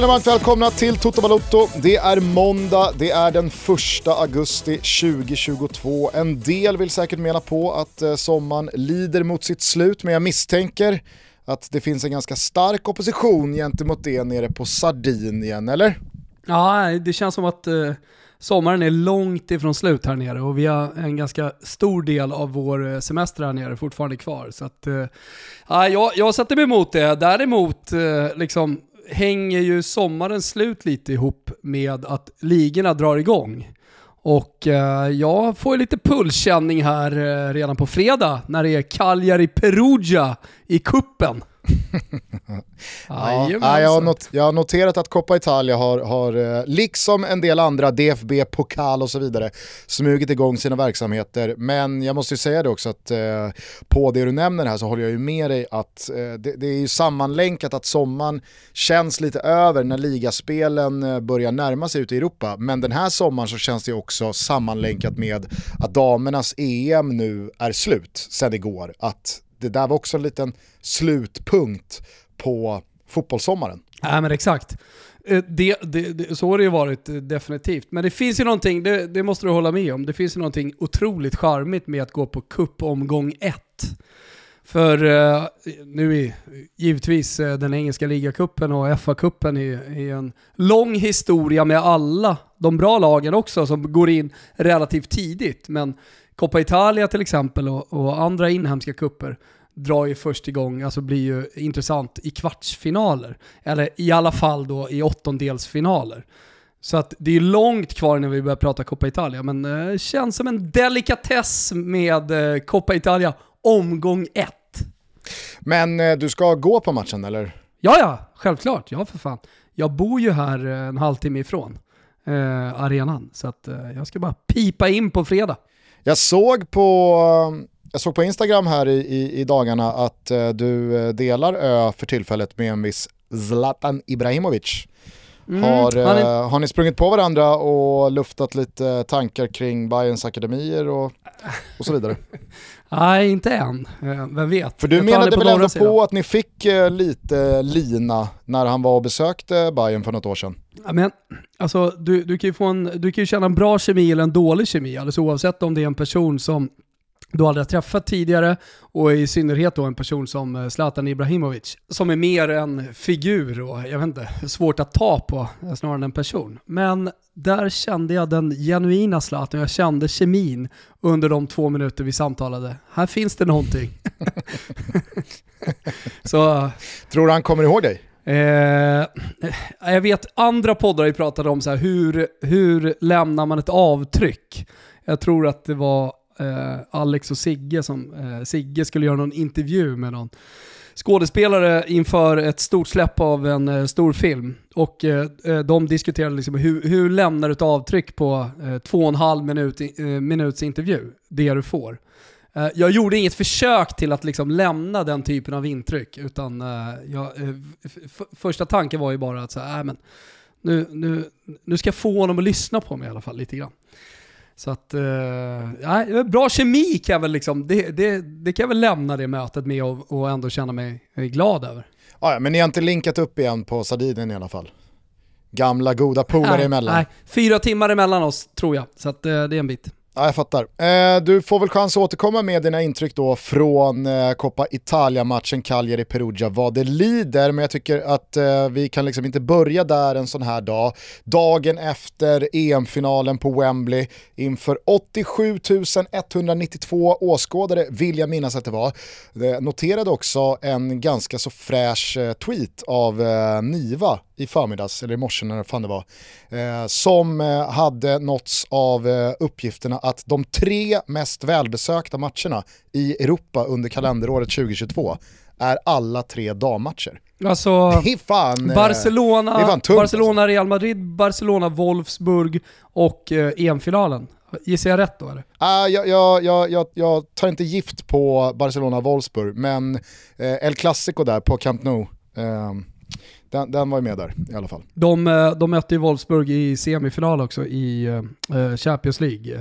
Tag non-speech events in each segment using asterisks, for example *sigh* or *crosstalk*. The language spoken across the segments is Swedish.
Känner varmt välkomna till Toto Balotto. Det är måndag, det är den 1 augusti 2022. En del vill säkert mena på att eh, sommaren lider mot sitt slut, men jag misstänker att det finns en ganska stark opposition gentemot det nere på Sardinien, eller? Ja, det känns som att eh, sommaren är långt ifrån slut här nere och vi har en ganska stor del av vår eh, semester här nere fortfarande kvar. Så att, eh, ja, jag, jag sätter mig emot det. Däremot, eh, liksom, hänger ju sommaren slut lite ihop med att ligorna drar igång. Och eh, jag får lite pulskänning här eh, redan på fredag när det är Cagliari Perugia i kuppen ja, ja, jag, har not, jag har noterat att Coppa Italia har, har, eh, liksom en del andra, DFB, Pokal och så vidare, smugit igång sina verksamheter. Men jag måste ju säga det också att eh, på det du nämner här så håller jag ju med dig att eh, det, det, är ju sammanlänkat att sommaren känns lite över när ligaspelen eh, börjar närma sig ute i Europa. Men den här sommaren så känns det också sammanlänkat med att damernas EM nu är slut sen igår. Att det där var också en liten slutpunkt på fotbollssommaren. Ja men exakt. Eh, det, det, det, så har det ju varit eh, definitivt. Men det finns ju någonting, det, det, måste du hålla med om, det finns ju någonting otroligt charmigt med att gå på kuppomgång 1. För uh, nu är givetvis uh, den engelska ligacupen och FA-cupen är, är, en lång historia med alla de bra lagen också som går in relativt tidigt. Men Coppa Italia till exempel och, och andra inhemska kupper drar ju först igång, alltså blir ju intressant i kvartsfinaler. Eller i alla fall då i åttondelsfinaler. Så att det är långt kvar när vi börjar prata Coppa Italia, men det eh, känns som en delikatess med eh, Coppa Italia omgång ett. Men eh, du ska gå på matchen eller? Ja, ja, självklart. Ja, för fan. Jag bor ju här eh, en halvtimme ifrån eh, arenan, så att eh, jag ska bara pipa in på fredag. Jag såg på, jag såg på Instagram här i, i, i dagarna att uh, du eh, delar ö för tillfället med en viss Zlatan Ibrahimovic. Mm, har, uh, är... har ni sprungit på varandra och luftat lite tankar kring Bayerns akademier och, och så vidare? *laughs* Nej, inte än. Vem vet? För du menade väl ändå på att ni fick lite lina när han var och besökte Bayern för något år sedan? Men, alltså, du, du, kan ju få en, du kan ju känna en bra kemi eller en dålig kemi, alldeles oavsett om det är en person som du aldrig har träffat tidigare och i synnerhet då en person som eh, Zlatan Ibrahimovic som är mer en figur och jag vet inte, svårt att ta på eh, snarare än en person. Men där kände jag den genuina Zlatan, jag kände kemin under de två minuter vi samtalade. Här finns det någonting. *laughs* Så, eh, Tror du han kommer ihåg dig? Eh, jag vet andra poddar har pratat om så här, hur, hur lämnar man ett avtryck? Jag tror att det var eh, Alex och Sigge som, eh, Sigge skulle göra någon intervju med någon skådespelare inför ett stort släpp av en eh, stor film. Och eh, eh de diskuterade liksom hur, hur lämnar du ett avtryck på eh, två och en halv minut, eh, minuts intervju, det du får. Eh, jag gjorde inget försök till att liksom lämna den typen av intryck, utan jag, första tanken var ju bara att så här, äh, men nu, nu, nu ska jag få honom att lyssna på mig i alla fall lite grann. Så att, eh, bra kemi kan jag väl liksom, det, det, det kan jag väl lämna det mötet med och, och ändå känna mig glad över. Ja, men ni har inte linkat upp igen på Sardinien i alla fall? Gamla goda polare emellan? Nej, fyra timmar emellan oss tror jag, så att, eh, det är en bit. Ja, jag fattar. Eh, du får väl chans att återkomma med dina intryck då från eh, Coppa Italia-matchen Cagliari-Perugia vad det lider, men jag tycker att eh, vi kan liksom inte börja där en sån här dag. Dagen efter EM-finalen på Wembley inför 87 192 åskådare vill jag minnas att det var. Eh, noterade också en ganska så fräsch eh, tweet av eh, Niva i förmiddags, eller i morse när fan det var, eh, som eh, hade nåtts av eh, uppgifterna att de tre mest välbesökta matcherna i Europa under kalenderåret 2022 är alla tre dammatcher. Alltså, det är fan, Barcelona, det är fan tungt, Barcelona, alltså. Real Madrid, Barcelona, Wolfsburg och eh, EM-finalen. Gissar jag rätt då eller? Uh, jag, jag, jag, jag, jag tar inte gift på Barcelona-Wolfsburg, men El Clasico där på Camp Nou. Den, den var ju med där i alla fall. De, eh, de mötte ju Wolfsburg i semifinal också i eh, eh, Champions League.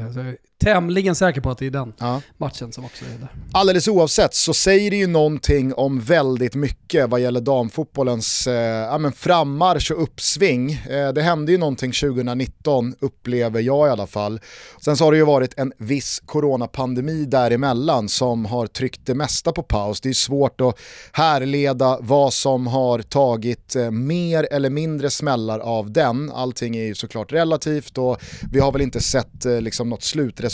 Tämligen säker på att det är den Ja. matchen som också är där. Alldeles oavsett så säger det ju någonting om väldigt mycket vad gäller damfotbollens eh, ja, men frammarsch och uppsving. Eh, det hände ju någonting 2019, upplever jag i alla fall. Sen så har det ju varit en viss coronapandemi däremellan som har tryckt det mesta på paus. Det är svårt att härleda vad som har tagit eh, mer eller mindre smällar av den. Allting är ju såklart relativt och vi har väl inte sett eh, liksom något slutresultat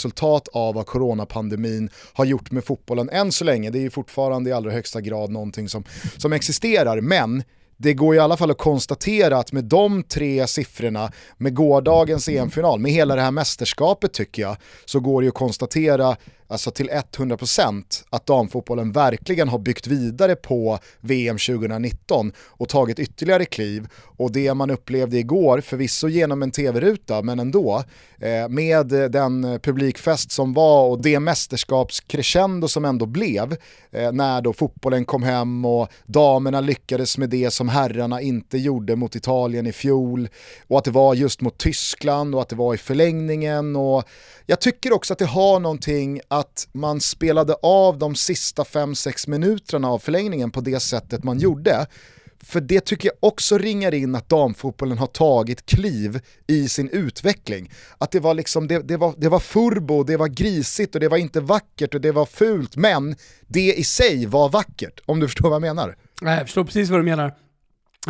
av vad coronapandemin har gjort med fotbollen än så länge. Det är ju fortfarande i allra högsta grad någonting som, som existerar, men det går i alla fall att konstatera att med de tre siffrorna, med gårdagens EM-final, med hela det här mästerskapet tycker jag, så går det ju att konstatera alltså till 100% att damfotbollen verkligen har byggt vidare på VM 2019 och tagit ytterligare kliv. Och det man upplevde igår, förvisso genom en tv-ruta, men ändå, eh, med den publikfest som var och det mästerskapscrescendo som ändå blev, eh, när då fotbollen kom hem och damerna lyckades med det som herrarna inte gjorde mot Italien i fjol, och att det var just mot Tyskland och att det var i förlängningen. Och jag tycker också att det har någonting att man spelade av de sista 5-6 minuterna av förlängningen på det sättet man gjorde. För det tycker jag också ringar in att damfotbollen har tagit kliv i sin utveckling. Att det var liksom, det, det, var, det var furbo, det var grisigt och det var inte vackert och det var fult, men det i sig var vackert, om du förstår vad jag menar. Nej, Jag förstår precis vad du menar.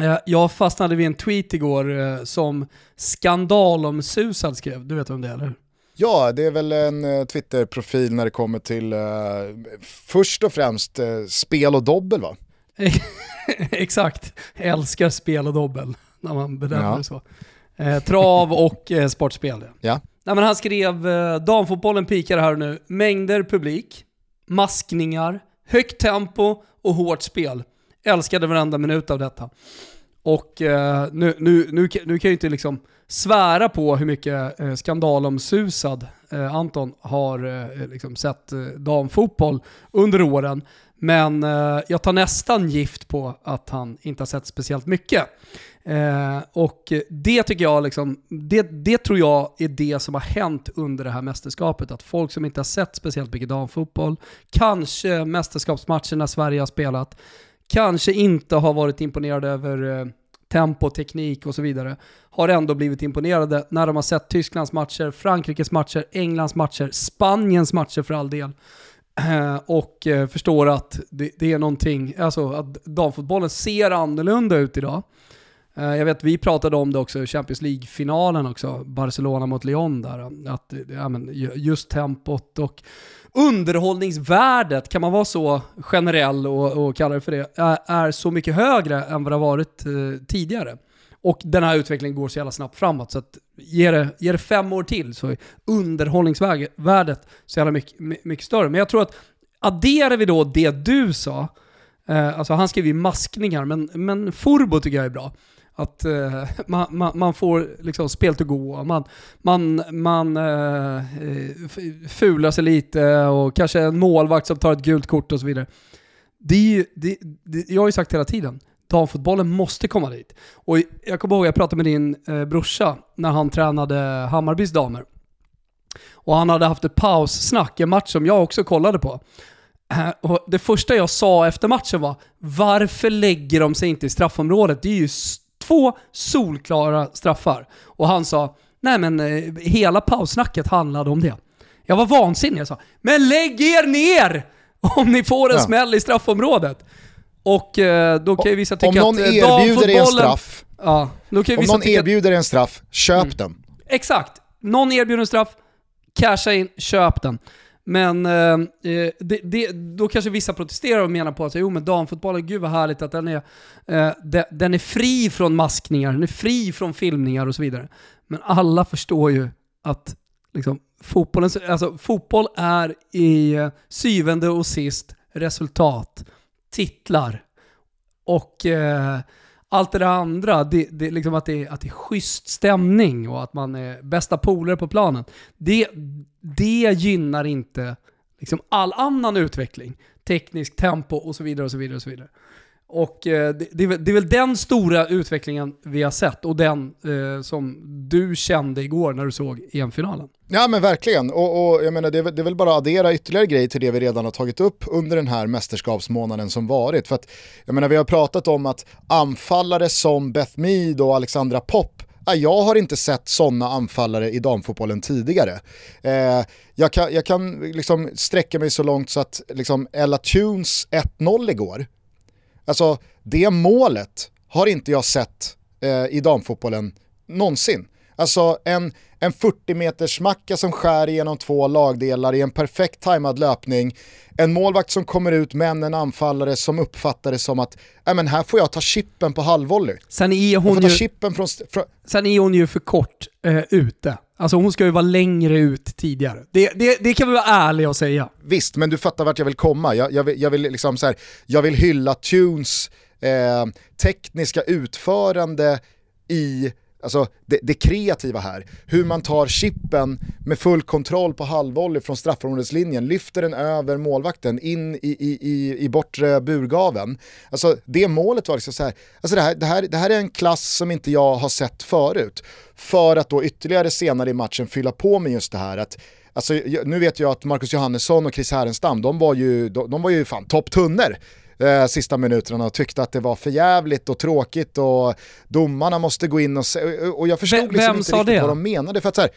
Eh, jag fastnade vid en tweet igår eh, som skandalomsusad skrev. Du vet vem det är eller? Ja, det är väl en eh, Twitter-profil när det kommer till eh, först och främst eh, spel och dobbel va? *laughs* Exakt. Älskar spel och dobbel när man benämner Ja. det så. Eh, trav och eh, sportspel. Ja. Nej, men han skrev eh, damfotbollen pikar här nu. Mängder publik, maskningar, högt tempo och hårt spel. Älskade varenda minut av detta. Och eh, nu, nu, nu, kan- nu kan jag ju inte liksom svära på hur mycket eh, skandalomsusad eh, Anton har eh, liksom sett eh, damfotboll under åren. Men eh, jag tar nästan gift på att han inte har sett speciellt mycket. Eh, och det tycker jag, liksom, det, det tror jag är det som har hänt under det här mästerskapet. Att folk som inte har sett speciellt mycket damfotboll, kanske mästerskapsmatcher när Sverige har spelat, kanske inte har varit imponerade över eh, tempo, teknik och så vidare, har ändå blivit imponerade när de har sett Tysklands matcher, Frankrikes matcher, Englands matcher, Spaniens matcher för all del. Eh, och eh, förstår att det, det är någonting, alltså att damfotbollen ser annorlunda ut idag. Eh, jag vet, vi pratade om det också i Champions League-finalen också, Barcelona mot Lyon där, att ja, men, just tempot och underhållningsvärdet, kan man vara så generell och, och kalla det för det, är, är så mycket högre än vad det har varit eh, tidigare. Och den här utvecklingen går så jävla snabbt framåt, så att ge det, ge det fem år till så är underhållningsvärdet så jävla mycket, mycket större. Men jag tror att adderar vi då det du sa, eh, alltså han skrev ju maskningar, men, men furbo tycker jag är bra. Att eh, man, man, man får liksom spel att gå, man, man, man eh, eh fular sig lite och kanske en målvakt som tar ett gult kort och så vidare. Det är ju, det, det, jag har ju sagt hela tiden, damfotbollen måste komma dit. Och jag kommer ihåg, jag pratade med din eh, brorsa när han tränade Hammarbys damer. Och han hade haft ett paussnack, en match som jag också kollade på. Eh, och det första jag sa efter matchen var, varför lägger de sig inte i straffområdet? Det är ju två solklara straffar. Och han sa, nej men eh, hela paussnacket handlade om det. Jag var vansinnig, jag sa, men lägg er ner! Om ni får en Ja. smäll i straffområdet. Och eh, då kan ju vissa tycka Om någon att eh, erbjuder en straff, Ja, då kan ju om vissa någon tycka att- erbjuder dig en straff, köp Mm. den. Exakt. Någon erbjuder en straff, casha in, köp den. Men eh, eh, det, det, då kanske vissa protesterar och menar på att jo men damfotbollen, gud vad härligt att den är, eh, de, den är fri från maskningar, den är fri från filmningar och så vidare. Men alla förstår ju att liksom, fotbollen, alltså, fotboll är i eh, syvende och sist resultat, titlar och eh, allt det där andra, det, det, liksom att, det, att det är schysst stämning och att man är bästa polare på planen. Det, det gynnar inte liksom all annan utveckling. Teknisk tempo och så vidare och så vidare. och så vidare. Och eh, det, det, är väl, det är väl den stora utvecklingen vi har sett och den eh, som du kände igår när du såg EM-finalen. Ja men verkligen, och, och jag menar det är, det är väl bara att addera ytterligare grejer till det vi redan har tagit upp under den här mästerskapsmånaden som varit. För att, jag menar vi har pratat om att anfallare som Beth Mead och Alexandra Popp jag har inte sett sådana anfallare i damfotbollen tidigare. Eh, jag kan, jag kan liksom sträcka mig så långt så att liksom Ella Tunes 1-0 igår, alltså det målet har inte jag sett eh, i damfotbollen någonsin. Alltså en, en 40 meters smacka som skär igenom två lagdelar i en perfekt tajmad löpning. En målvakt som kommer ut men en anfallare som uppfattar det som att äh, men här får jag ta chippen på halvvolley. Sen är hon, ju, chippen från, från, sen är hon ju för kort eh, ute. Alltså hon ska ju vara längre ut tidigare. Det, det, det kan vi vara ärliga och säga. Visst, men du fattar vart jag vill komma. Jag, jag, vill, jag vill, liksom så här, jag vill hylla Tunes eh, tekniska utförande i Alltså det, det, kreativa här, hur man tar chippen med full kontroll på halvvolley från straffområdeslinjen, lyfter den över målvakten in i, i, i, i bortre burgaven. Alltså det målet var liksom så här, alltså det här, det, här, det här är en klass som inte jag har sett förut. För att då ytterligare senare i matchen fylla på med just det här att Alltså, nu vet jag att Marcus Johannesson och Chris Härenstam, de var ju, de, de var ju fan topptunnor eh, sista minuterna och tyckte att det var för jävligt och tråkigt och domarna måste gå in och se, och jag förstod vem, liksom inte riktigt det? vad de menade. För att så här,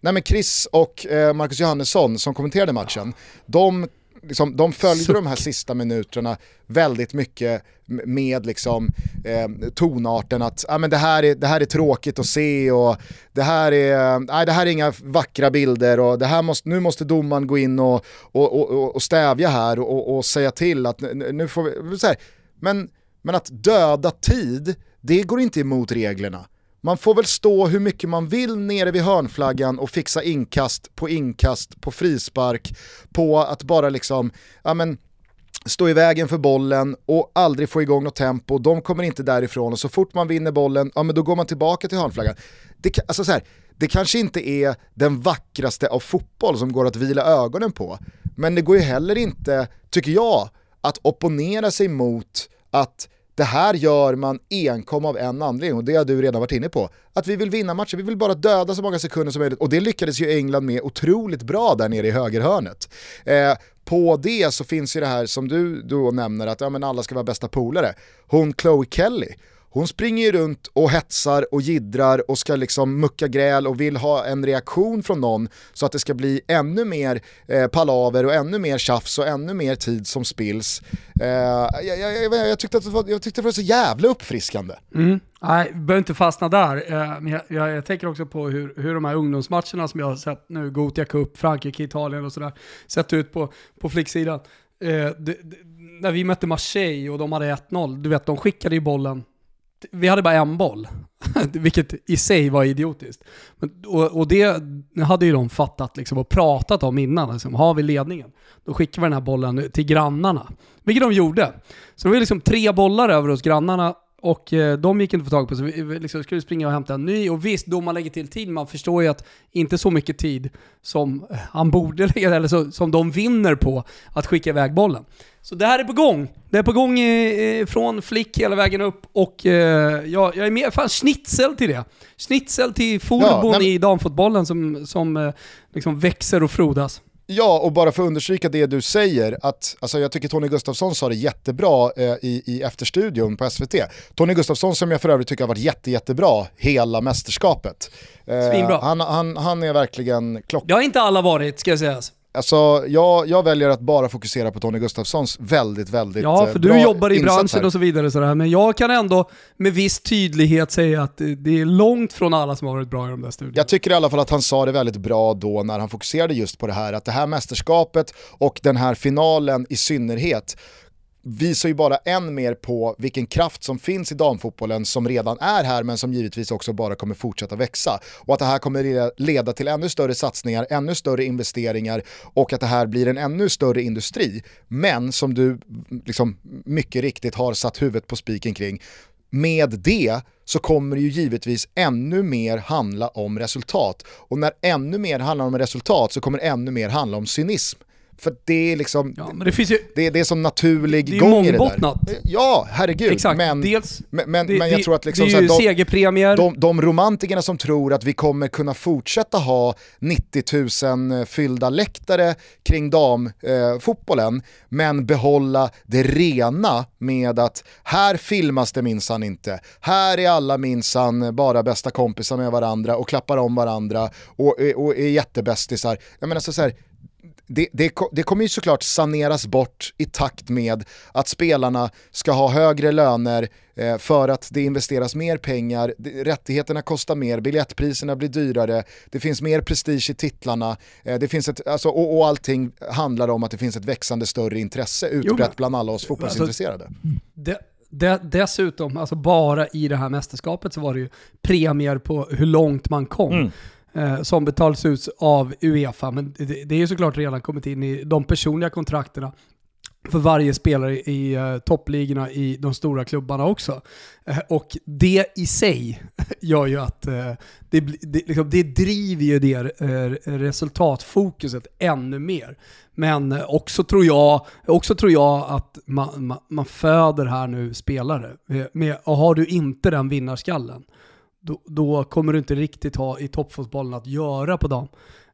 nej men Chris och eh, Marcus Johannesson som kommenterade matchen, de liksom, de följde Suck. de här sista minuterna väldigt mycket med liksom, eh, tonarten att ah, men det, här är, det här är tråkigt att se och det här är, nej, det här är inga vackra bilder och det här måste, nu måste domaren gå in och, och, och, och stävja här och, och, säga till att nu får vi, men, men att döda tid, det går inte emot reglerna. Man får väl stå hur mycket man vill nere vid hörnflaggan och fixa inkast på inkast på frispark, på att bara liksom, ja men, stå i vägen för bollen och aldrig få igång något tempo, de kommer inte därifrån och så fort man vinner bollen, ja men då går man tillbaka till hörnflaggan. Det, alltså så här, det kanske inte är den vackraste av fotboll som går att vila ögonen på, men det går ju heller inte, tycker jag, att opponera sig mot att det här gör man enkom av en anledning och det har du redan varit inne på. Att vi vill vinna matchen, vi vill bara döda så många sekunder som möjligt och det lyckades ju England med otroligt bra där nere i högerhörnet. Eh, på det så finns ju det här som du då nämner att ja, men alla ska vara bästa polare. Hon Chloe Kelly, hon springer ju runt och hetsar och gidrar och ska liksom mucka gräl och vill ha en reaktion från någon så att det ska bli ännu mer eh, palaver och ännu mer tjafs och ännu mer tid som spills. Eh, jag, jag, jag, jag, tyckte att det var, jag tyckte det var så jävla uppfriskande. Mm. Nej, vi behöver inte fastna där. Eh, men jag, jag, jag, tänker också på hur, hur de här ungdomsmatcherna som jag har sett nu, Gotia Cup, Frankrike, Italien och sådär, sett ut på, på flicksidan. Eh, det, det, när vi mötte Marseille och de hade 1-0, du vet de skickade ju bollen vi hade bara en boll, *laughs* vilket i sig var idiotiskt. Men, och, och, det hade ju de fattat liksom, och pratat om innan. Liksom, har vi ledningen, då skickar vi den här bollen till grannarna. Vilket de gjorde. Så det var liksom tre bollar över hos grannarna och eh, de gick inte att få tag på, så vi liksom skulle springa och hämta en ny. Och visst, domaren lägger till tid, man förstår ju att inte så mycket tid som han borde *laughs* lägga, eller så, som de vinner på att skicka iväg bollen. Så det här är på gång. Det är på gång eh, från flick hela vägen upp och eh, jag, jag är med, fan schnitzel till det. Schnitzel till Forbon ja, i damfotbollen som, som eh, liksom växer och frodas. Ja, och bara för att understryka det du säger, att alltså, jag tycker Tony Gustafsson sa det jättebra eh, i, i efterstudion på SVT. Tony Gustafsson som jag för övrigt tycker har varit jätte, jättebra hela mästerskapet. Eh, han, han, han är verkligen klock. Det har inte alla varit, ska jag säga. Alltså, jag, jag väljer att bara fokusera på Tony Gustafssons väldigt, väldigt Ja, för du jobbar i branschen och så vidare. Sådär. Men jag kan ändå med viss tydlighet säga att det är långt från alla som har varit bra i de där studierna. Jag tycker i alla fall att han sa det väldigt bra då när han fokuserade just på det här, att det här mästerskapet och den här finalen i synnerhet visar ju bara än mer på vilken kraft som finns i damfotbollen som redan är här men som givetvis också bara kommer fortsätta växa. Och att det här kommer leda till ännu större satsningar, ännu större investeringar och att det här blir en ännu större industri. Men som du liksom mycket riktigt har satt huvudet på spiken kring, med det så kommer det ju givetvis ännu mer handla om resultat. Och när ännu mer handlar om resultat så kommer ännu mer handla om cynism. För det är liksom, Ja, det finns ju... det, det är som naturlig Det är gång i det där. mångbottnat. Ja, herregud. Exakt. Men, Dels, men, men, det, men jag det, tror att liksom det så är här, de, segerpremier. de, de romantikerna som tror att vi kommer kunna fortsätta ha 90 000 fyllda läktare kring damfotbollen, men behålla det rena med att här filmas det minsann inte, här är alla minsann bara bästa kompisar med varandra och klappar om varandra och, och är jättebästisar. Jag menar så, så här, det, det, det kommer ju såklart saneras bort i takt med att spelarna ska ha högre löner eh, för att det investeras mer pengar, det, rättigheterna kostar mer, biljettpriserna blir dyrare, det finns mer prestige i titlarna, eh, det finns ett, alltså, och, och allting handlar om att det finns ett växande större intresse utbrett bland alla oss fotbollsintresserade. De, de, dessutom, alltså bara i det här mästerskapet så var det ju premier på hur långt man kom. Mm. Eh, som betalas ut av Uefa, men det, det är ju såklart redan kommit in i de personliga kontrakterna för varje spelare i eh, toppligorna i de stora klubbarna också. Eh, och det i sig *laughs* gör ju att eh, det, det, liksom, det driver ju det eh, resultatfokuset ännu mer. Men eh, också tror jag, också tror jag att man, man, man föder här nu spelare. Med, med, och har du inte den vinnarskallen, då, då kommer du inte riktigt ha i toppfotbollen att göra på dem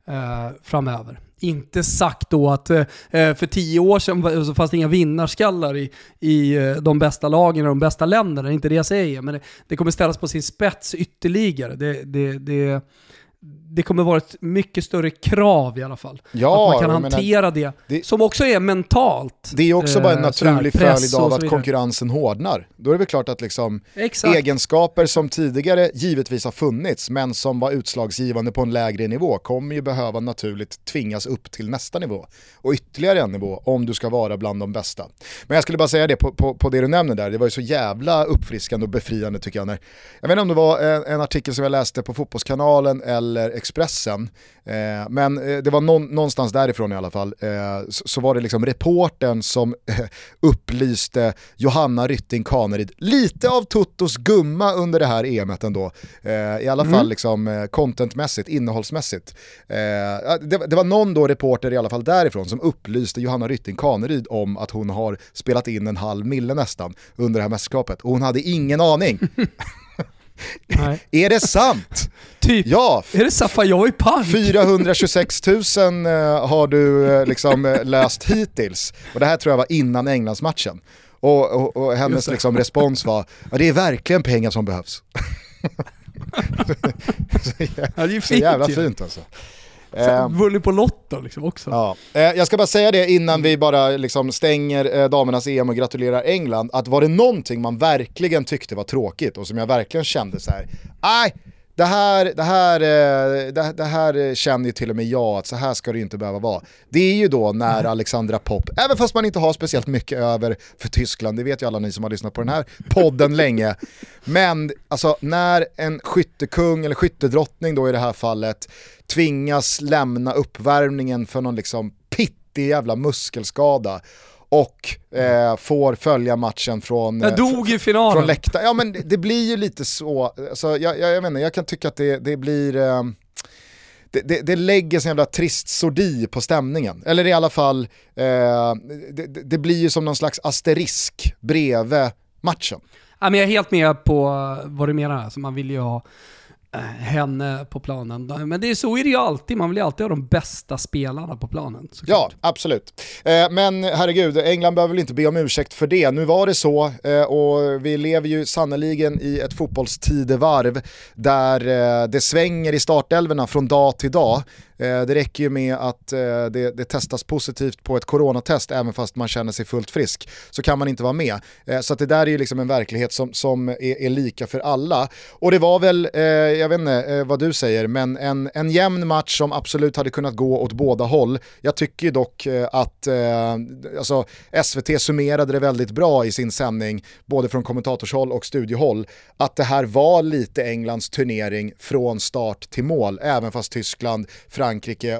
eh, framöver. Inte sagt då att eh, eh för tio år sedan så alltså, fanns det inga vinnarskallar i, i eh, de bästa lagen och de bästa länderna, det är inte det jag säger, men det, det kommer ställas på sin spets ytterligare. Det, det, det, det kommer vara ett mycket större krav i alla fall. Ja, att man kan jag menar, hantera det, det- som också är mentalt. Det är också bara en eh, naturlig följd av att konkurrensen hårdnar. Då är det väl klart att liksom Exakt. egenskaper som tidigare givetvis har funnits men som var utslagsgivande på en lägre nivå kommer ju behöva naturligt tvingas upp till nästa nivå och ytterligare en nivå om du ska vara bland de bästa. Men jag skulle bara säga det på, på, på det du nämner där, det var ju så jävla uppfriskande och befriande tycker jag. När, jag vet inte om det var en, en artikel som jag läste på Fotbollskanalen eller Expressen, eh, men eh, det var någon, någonstans därifrån i alla fall, eh, så, så var det liksom reportern som eh, upplyste Johanna Rytting Kaneryd, lite av Tuttos gumma under det här EMet ändå, eh, i alla fall liksom eh, contentmässigt, innehållsmässigt. Eh, det, det var någon då reporter i alla fall därifrån som upplyste Johanna Rytting Kaneryd om att hon har spelat in en halv mille nästan under det här mästerskapet och hon hade ingen aning. *laughs* Nej. *laughs* Är det sant? *laughs* Typ, Ja, är det Safayoy Punk? 426 000 eh, har du eh, liksom eh, löst hittills. Och det här tror jag var innan Englandsmatchen. Och, och, och hennes liksom respons var, ja, det är verkligen pengar som behövs. så, *laughs* jä- Ja, det är ju så jävla fint alltså. Eh, Vunnit på Lotto liksom också. Ja. Eh, jag ska bara säga det innan vi bara liksom stänger eh, damernas EM och gratulerar England, att var det någonting man verkligen tyckte var tråkigt och som jag verkligen kände så här, nej, det här, det, här, eh, det, det här känner ju till och med jag att så här ska det inte behöva vara. Det är ju då när Alexandra Popp, även fast man inte har speciellt mycket över för Tyskland, det vet ju alla ni som har lyssnat på den här podden länge, men alltså när en skyttekung eller skyttedrottning då i det här fallet tvingas lämna uppvärmningen för någon liksom pittig jävla muskelskada och eh, får följa matchen från, Jag eh, dog i från finalen. läktaren. Ja men det, det blir ju lite så, alltså, jag, jag, jag, menar, jag kan tycka att det, det blir, eh, det, det, det lägger en jävla trist sordi på stämningen. Eller i alla fall, eh, det, det- blir ju som någon slags asterisk bredvid matchen. Ja, men jag är helt med på vad du menar. Alltså, man vill ju ha henne på planen. Men det är så är det ju alltid. Man vill ju alltid ha de bästa spelarna på planen. Ja, absolut. Eh, men herregud, England behöver väl inte be om ursäkt för det. Nu var det så eh, och vi lever ju sannoliken i ett fotbollstidevarv där eh, det svänger i startelverna från dag till dag. Eh, det räcker ju med att eh, det, det testas positivt på ett coronatest även fast man känner sig fullt frisk så kan man inte vara med. Eh, så att det där är ju liksom en verklighet som, som är, är lika för alla. Och det var väl, jag vet inte vad du säger, men en, en jämn match som absolut hade kunnat gå åt båda håll. Jag tycker ju dock att alltså, SVT summerade det väldigt bra i sin sändning, både från kommentatorshåll och studiohåll, att det här var lite Englands turnering från start till mål, även fast Tyskland, Frankrike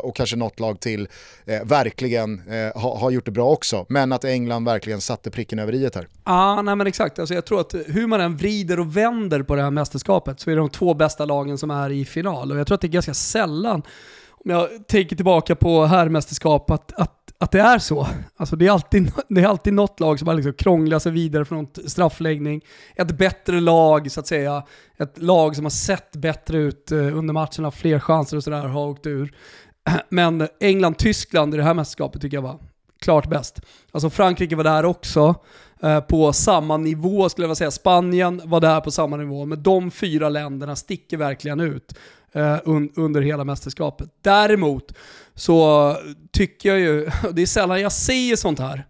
och kanske något lag till eh, verkligen eh, har ha gjort det bra också. Men att England verkligen satte pricken över i här. Ja, nej men exakt. Alltså jag tror att hur man än vrider och vänder på det här mästerskapet så är det de två bästa lagen som är i final. Och jag tror att det är ganska sällan, om jag tänker tillbaka på herrmästerskap, att, att, att det är så. Alltså det, är alltid, det är alltid något lag som har liksom krånglat sig vidare från straffläggning. Ett bättre lag, så att säga. Ett lag som har sett bättre ut eh, under matcherna, fler chanser och sådär, har åkt ur. *clears throat* Men England-Tyskland i det här mästerskapet tycker jag var klart bäst. Alltså Frankrike var där också, eh, på samma nivå skulle jag vilja säga. Spanien var där på samma nivå, men de fyra länderna sticker verkligen ut eh, under hela mästerskapet. Däremot så tycker jag ju, *laughs* det är sällan jag säger sånt här,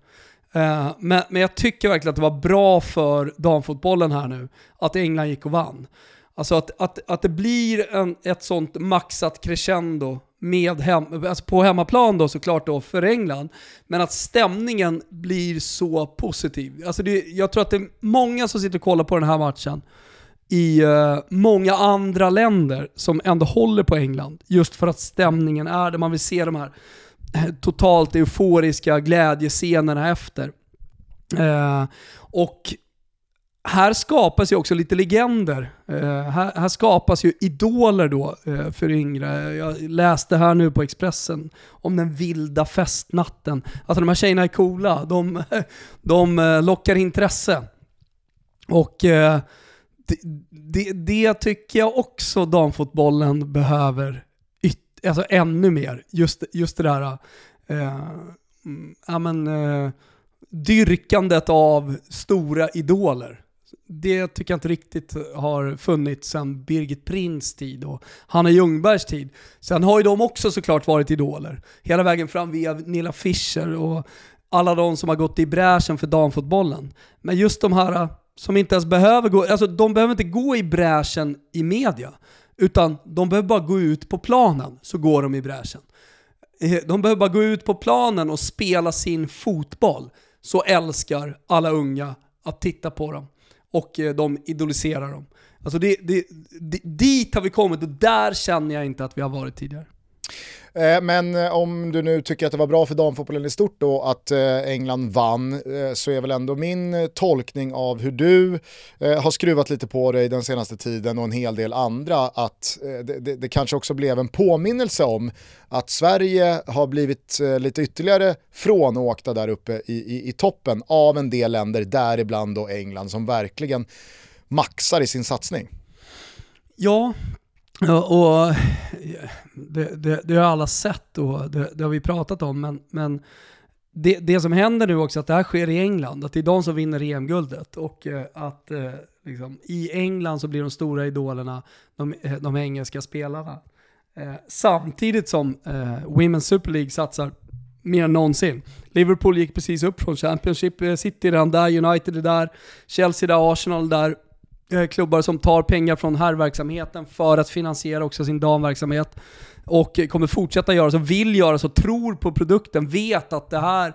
eh, men, men jag tycker verkligen att det var bra för damfotbollen här nu, att England gick och vann. Alltså att, att, att det blir en, ett sånt maxat crescendo med hem, alltså på hemmaplan då såklart då för England, men att stämningen blir så positiv. Alltså det, jag tror att det är många som sitter och kollar på den här matchen i uh, många andra länder som ändå håller på England, just för att stämningen är där man vill se de här eh, totalt euforiska glädjescenerna efter. Uh, och här skapas ju också lite legender. Uh, här, här, skapas ju idoler då uh, för yngre. Jag läste här nu på Expressen om den vilda festnatten. Alltså de här tjejerna är coola, de, *laughs* de lockar intresse. Och det, det, det, tycker jag också damfotbollen behöver yt, alltså ännu mer. Just, just det där, eh, mm, ja men, eh, dyrkandet av stora idoler det tycker jag inte riktigt har funnits sedan Birgit Prins tid och Hanna Ljungbergs tid. Sen har ju de också såklart varit idoler. Hela vägen fram via Nilla Fischer och alla de som har gått i bräschen för damfotbollen. Men just de här som inte ens behöver gå, alltså de behöver inte gå i bräschen i media. Utan de behöver bara gå ut på planen så går de i bräschen. Eh, de behöver bara gå ut på planen och spela sin fotboll. Så älskar alla unga att titta på dem och eh, de idoliserar dem. Alltså det, det, det, dit har vi kommit och där känner jag inte att vi har varit tidigare. Eh, men eh, om du nu tycker att det var bra för damfotbollen i stort då att eh, England vann så är väl ändå min tolkning av hur du har skruvat lite på dig den senaste tiden och en hel del andra att det, det, det kanske också blev en påminnelse om att Sverige har blivit lite ytterligare frånåkta där uppe i, i, i toppen av en del länder, däribland då England som verkligen maxar i sin satsning. Ja, och det, det, det, har alla sett och det, det, har vi pratat om, men, men det, det som händer nu också, att det här sker i England, att det är de som vinner EM-guldet och eh, att eh, liksom, i England så blir de stora idolerna de, eh, de engelska spelarna. samtidigt som Women's Super League satsar mer än någonsin. Liverpool gick precis upp från Championship, City är redan där, United är där, Chelsea där, Arsenal där. Eh, klubbar som tar pengar från herrverksamheten för att finansiera också sin damverksamhet. Och kommer fortsätta göra så, vill göra så, tror på produkten, vet att det här,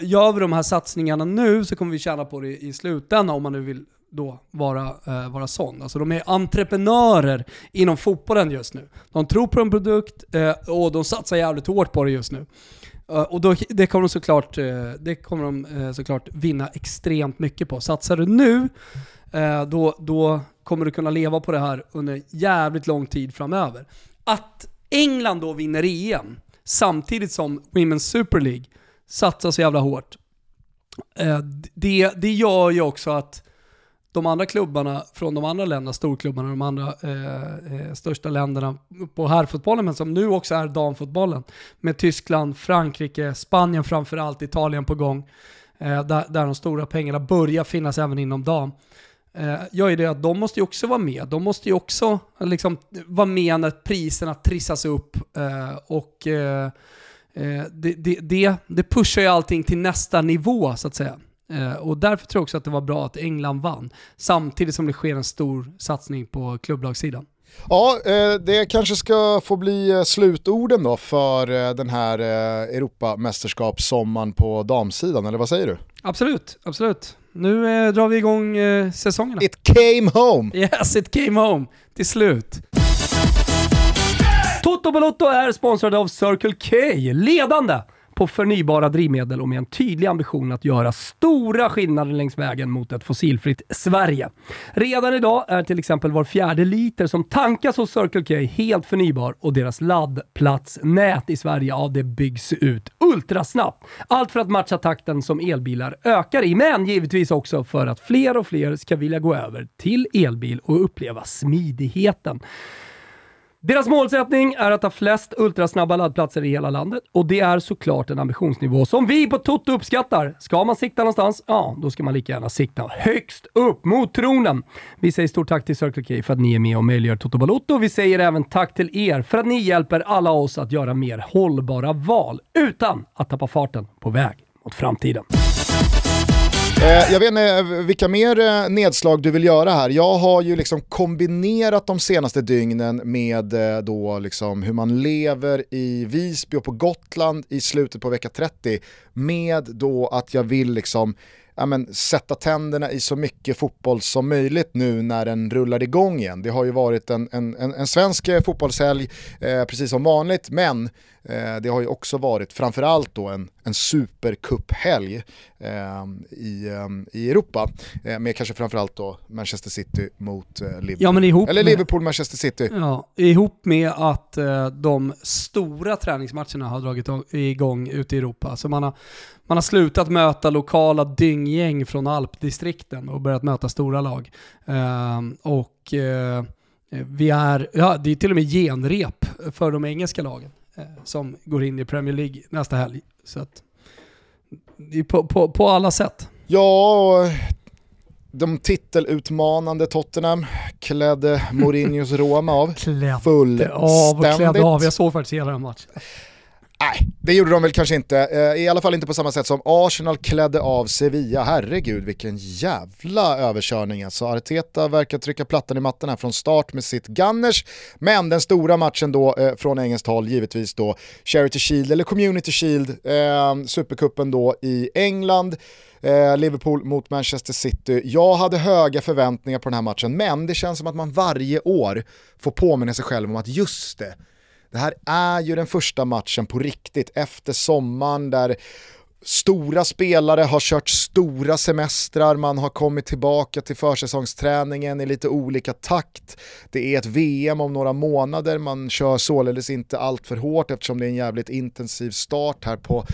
gör vi de här satsningarna nu så kommer vi tjäna på det i slutändan om man nu vill då vara, eh, vara sån. Alltså de är entreprenörer inom fotbollen just nu. De tror på en produkt eh, och de satsar jävligt hårt på det just nu. Uh, och då, det kommer de såklart, eh, det kommer de eh, såklart vinna extremt mycket på. Satsar du nu Eh, då, då kommer du kunna leva på det här under jävligt lång tid framöver. Att England då vinner EM, samtidigt som Women's Super League satsar så jävla hårt, eh, det, det gör ju också att de andra klubbarna från de andra länderna, storklubbarna, de andra eh, eh, största länderna på herrfotbollen, men som nu också är damfotbollen, med Tyskland, Frankrike, Spanien framförallt, Italien på gång, eh, där, där de stora pengarna börjar finnas även inom dam eh, gör ju det att de måste ju också vara med. De måste ju också liksom, vara med när priserna trissas upp eh, och eh, eh det, det, det, det, pushar ju allting till nästa nivå så att säga. Eh, och därför tror jag också att det var bra att England vann, samtidigt som det sker en stor satsning på klubblagssidan. Ja, eh, det kanske ska få bli slutorden då för den här Europamästerskapssommaren på damsidan, eller vad säger du? Absolut, absolut. Nu eh, drar vi igång eh, säsongerna. It came home! Yes, it came home. Till slut. Toto Balotto är sponsrad av Circle K, ledande på förnybara drivmedel och med en tydlig ambition att göra stora skillnader längs vägen mot ett fossilfritt Sverige. Redan idag är till exempel var fjärde liter som tankas hos Circle K helt förnybar och deras laddplatsnät i Sverige, ja det byggs ut ultrasnabbt. Allt för att matcha takten som elbilar ökar i, men givetvis också för att fler och fler ska vilja gå över till elbil och uppleva smidigheten. Deras målsättning är att ha flest ultrasnabba laddplatser i hela landet och det är såklart en ambitionsnivå som vi på Toto uppskattar. Ska man sikta någonstans, ja, då ska man lika gärna sikta högst upp mot tronen. Vi säger stort tack till Circle K för att ni är med och möjliggör Toto Balotto. Vi säger även tack till er för att ni hjälper alla oss att göra mer hållbara val utan att tappa farten på väg mot framtiden. Eh, jag vet inte eh, vilka mer eh, nedslag du vill göra här. Jag har ju liksom kombinerat de senaste dygnen med då liksom hur man lever i Visby och på Gotland i slutet på vecka 30 med då att jag vill liksom ja, men, sätta tänderna i så mycket fotboll som möjligt nu när den rullar igång igen. Det har ju varit en, en, en, en svensk fotbollshelg eh, precis som vanligt men Eh, det har ju också varit framförallt då en, en supercuphelg eh, i, eh, i Europa. Eh, med kanske framförallt då Manchester City mot eh, Liverpool. Ja, men ihop Eller Liverpool-Manchester City. Ja, ihop med att eh, de stora träningsmatcherna har dragit igång ute i Europa. Så man har, man har slutat möta lokala dynggäng från alpdistrikten och börjat möta stora lag. Ehm, och eh, vi är, ja det är till och med genrep för de engelska lagen. Eh, som går in i Premier League nästa helg. Så att, det är på, på, på alla sätt. Ja, de titelutmanande Tottenham klädde Mourinhos Roma av. *laughs* Klädde Fullständigt. av och klädde av. Jag såg faktiskt hela den matchen. Nej, det gjorde de väl kanske inte. Eh, I alla fall inte på samma sätt som Arsenal klädde av Sevilla. Herregud vilken jävla överkörning alltså. Arteta verkar trycka plattan i mattan här från start med sitt Gunners. Men den stora matchen då eh, från engelskt håll, givetvis då Charity Shield eller Community Shield, eh, supercupen då i England. Eh, Liverpool mot Manchester City. Jag hade höga förväntningar på den här matchen, men det känns som att man varje år får påminna sig själv om att just det, det här är ju den första matchen på riktigt efter sommaren där Stora spelare har kört stora semestrar, man har kommit tillbaka till försäsongsträningen i lite olika takt. Det är ett VM om några månader, man kör således inte allt för hårt eftersom det är en jävligt intensiv start här på,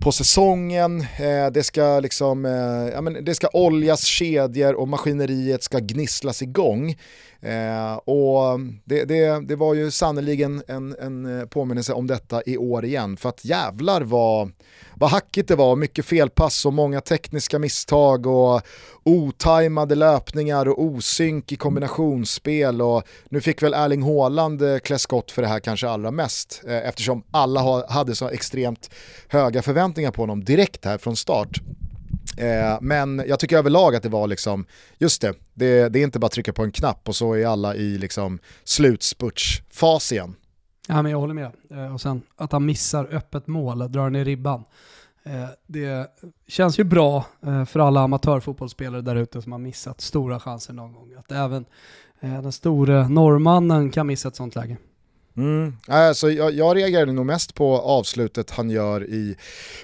på säsongen. Eh, det, ska liksom, eh, ja, men det ska oljas kedjor och maskineriet ska gnisslas igång. Eh, och det, det, det var ju sannerligen en, en eh, påminnelse om detta i år igen, för att jävlar vad, vad hackigt det var, mycket felpass och många tekniska misstag och otajmade löpningar och osynk i kombinationsspel och nu fick väl Erling Haaland eh, klä skott för det här kanske allra mest eh, eftersom alla hade så extremt höga förväntningar på honom direkt här från start. Eh, men jag tycker överlag att det var liksom, just det, det, det är inte bara att trycka på en knapp och så är alla i liksom slutspurtsfas igen. Ja, men jag håller med. Eh, och sen att han missar öppet mål, drar ner ribban. Eh, det känns ju bra eh, för alla amatörfotbollsspelare där ute som har missat stora chanser någon gång. Att även eh, den store norrmannen kan missa ett sånt läge. Mm. Alltså, jag, jag reagerade nog mest på avslutet han gör i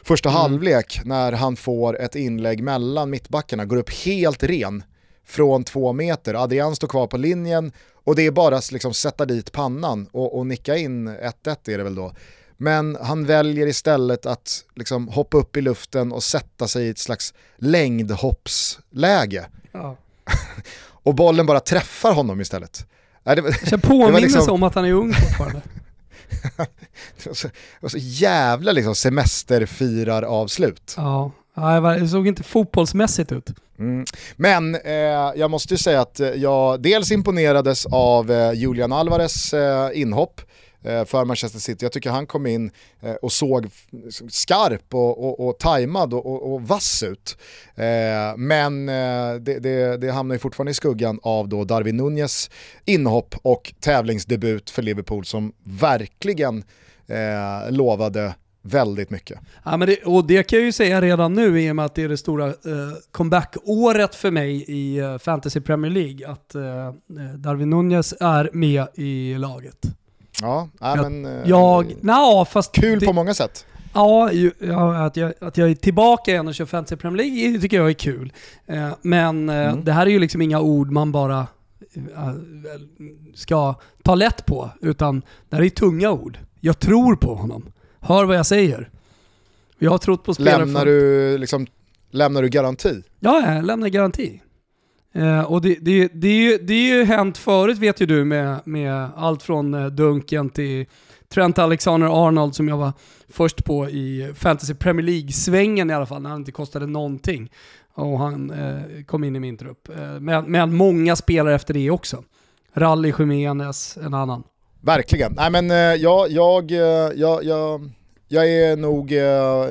första mm. halvlek när han får ett inlägg mellan mittbackarna, går upp helt ren från två meter. Adrian står kvar på linjen och det är bara att liksom sätta dit pannan och, och nicka in 1-1 är det väl då. Men han väljer istället att liksom hoppa upp i luften och sätta sig i ett slags längdhoppsläge. Ja. *laughs* och bollen bara träffar honom istället. Nej, det, jag *laughs* påminner liksom... om att han är ung fortfarande. *laughs* det, var så, det var så jävla liksom semesterfirar-avslut. Ja, det såg inte fotbollsmässigt ut. Mm. Men eh, jag måste ju säga att jag dels imponerades av eh, Julian Alvarez eh, inhopp eh, Eh, för Manchester City. Jag tycker han kom in eh, och såg skarp och, och, och tajmad och, och, och vass ut. Eh, men det, det, det hamnar ju fortfarande i skuggan av då Darwin Nunez inhopp och tävlingsdebut för Liverpool som verkligen lovade väldigt mycket. Ja, men det, och det kan jag ju säga redan nu i och med att det är det stora eh, comeback-året för mig i eh, Fantasy Premier League, att eh, Darwin Nunez är med i laget. Ja, ja men... Eh, jag, na, fast kul det, på många sätt. Ja, ja att, jag, att jag är tillbaka igen och kör Fantasy Premier League tycker jag är kul. Eh, men eh, mm. det här är ju liksom inga ord man bara ska ta lätt på, utan det här är tunga ord. Jag tror på honom. Hör vad jag säger. Jag har trott på spelare lämnar du, liksom, lämnar du garanti? Ja, jag lämnar garanti. Eh, och det, det, det, är ju, det är ju hänt förut vet ju du med, med allt från eh, Dunken till Trent Alexander-Arnold som jag var först på i Fantasy Premier League-svängen i alla fall, när han inte kostade någonting. Och han eh, kom in i min trupp. Eh, men, många spelare efter det också. Rally Jiménez, en annan. Verkligen. Nej men eh, eh, jag, jag, jag, jag, jag är nog eh,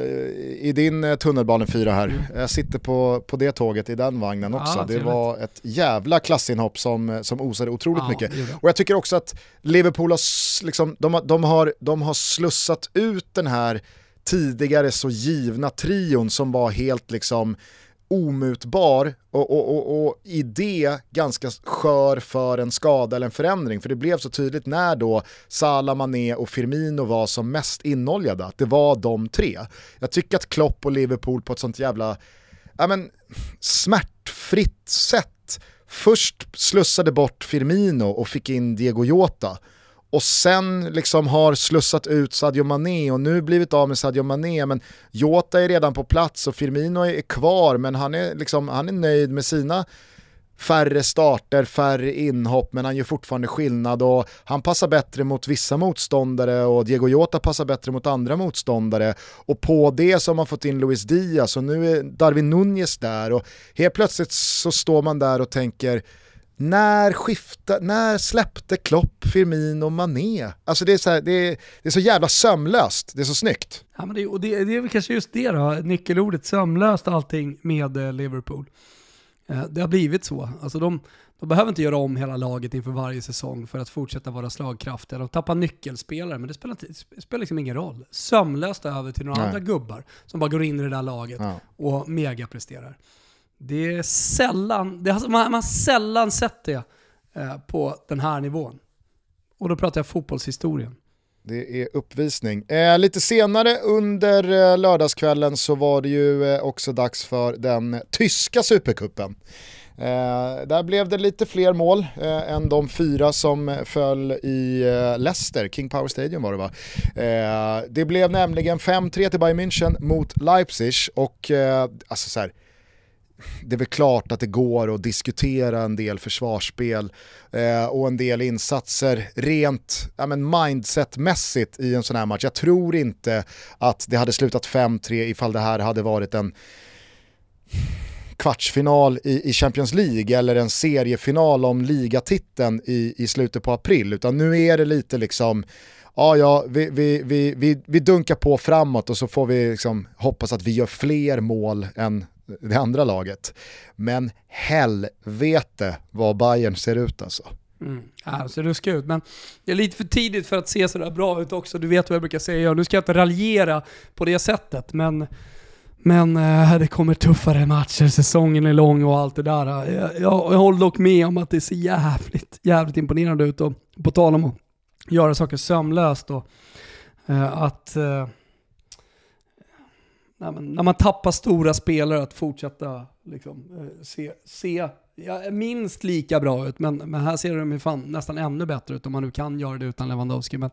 i din eh, tunnelbanefyra här. Mm. Jag sitter på, på det tåget i den vagnen också. Ah, det var ett jävla klassinhopp som, som osade otroligt ah, mycket. Och jag tycker också att Liverpool har, liksom, de, de, har, de har slussat ut den här tidigare så givna trion som var helt liksom omutbar och, och, och, och, i det ganska skör för en skada eller en förändring. För det blev så tydligt när då Salah, Mané och Firmino var som mest inoljade, att det var de tre. Jag tycker att Klopp och Liverpool på ett sånt jävla ja, men, smärtfritt sätt först slussade bort Firmino och fick in Diego Jota och sen liksom har slussat ut Sadio Mané och nu blivit av med Sadio Mané men Jota är redan på plats och Firmino är kvar men han är, liksom, han är nöjd med sina färre starter, färre inhopp men han gör fortfarande skillnad och han passar bättre mot vissa motståndare och Diego Jota passar bättre mot andra motståndare. Och på det så har man fått in Luis Diaz och nu är Darwin Nunez där och helt plötsligt så står man där och tänker när, skifta, när släppte Klopp, Firmin och Mané? Alltså det är, så här, det, är, det är så jävla sömlöst, det är så snyggt. Ja, men det, och det, det är väl kanske just det då, nyckelordet sömlöst allting med eh, Liverpool. Eh, det har blivit så. Alltså de, de behöver inte göra om hela laget inför varje säsong för att fortsätta vara slagkraftiga. De tappar nyckelspelare, men det spelar, det spelar liksom ingen roll. Sömlöst över till några Nej. andra gubbar som bara går in i det där laget ja. och megapresterar. Det är sällan, det man, man har sällan sett det eh, på den här nivån. Och då pratar jag fotbollshistorien. Det är uppvisning. Eh, lite senare under eh, lördagskvällen så var det ju eh, också dags för den tyska supercupen. Eh, där blev det lite fler mål eh, än de fyra som föll i eh, Leicester, King Power Stadium var det va? Eh, det blev nämligen 5-3 till Bayern München mot Leipzig och eh, alltså så här, det är väl klart att det går att diskutera en del försvarsspel eh, och en del insatser rent ja, men mindsetmässigt i en sån här match. Jag tror inte att det hade slutat 5-3 ifall det här hade varit en kvartsfinal i, i, Champions League eller en seriefinal om ligatiteln i, i slutet på april, utan nu är det lite liksom ja, ja, vi, vi, vi, vi, vi dunkar på framåt och så får vi liksom hoppas att vi gör fler mål än det andra laget. Men helvete vad Bayern ser ut alltså. Mm. Ja, ser ruskigt ut, men det är lite för tidigt för att se sådär bra ut också. Du vet vad jag brukar säga, nu ska jag inte raljera på det sättet, men, men eh, det kommer tuffare matcher, säsongen är lång och allt det där. Jag, jag, jag håller dock med om att det ser jävligt, jävligt imponerande ut och på tal om att göra saker sömlöst och eh, att äh, nej, men, när man tappar stora spelare att fortsätta liksom, eh, se, se ja, minst lika bra ut, men, men här ser de ju fan nästan ännu bättre ut om man nu kan göra det utan Lewandowski. Men,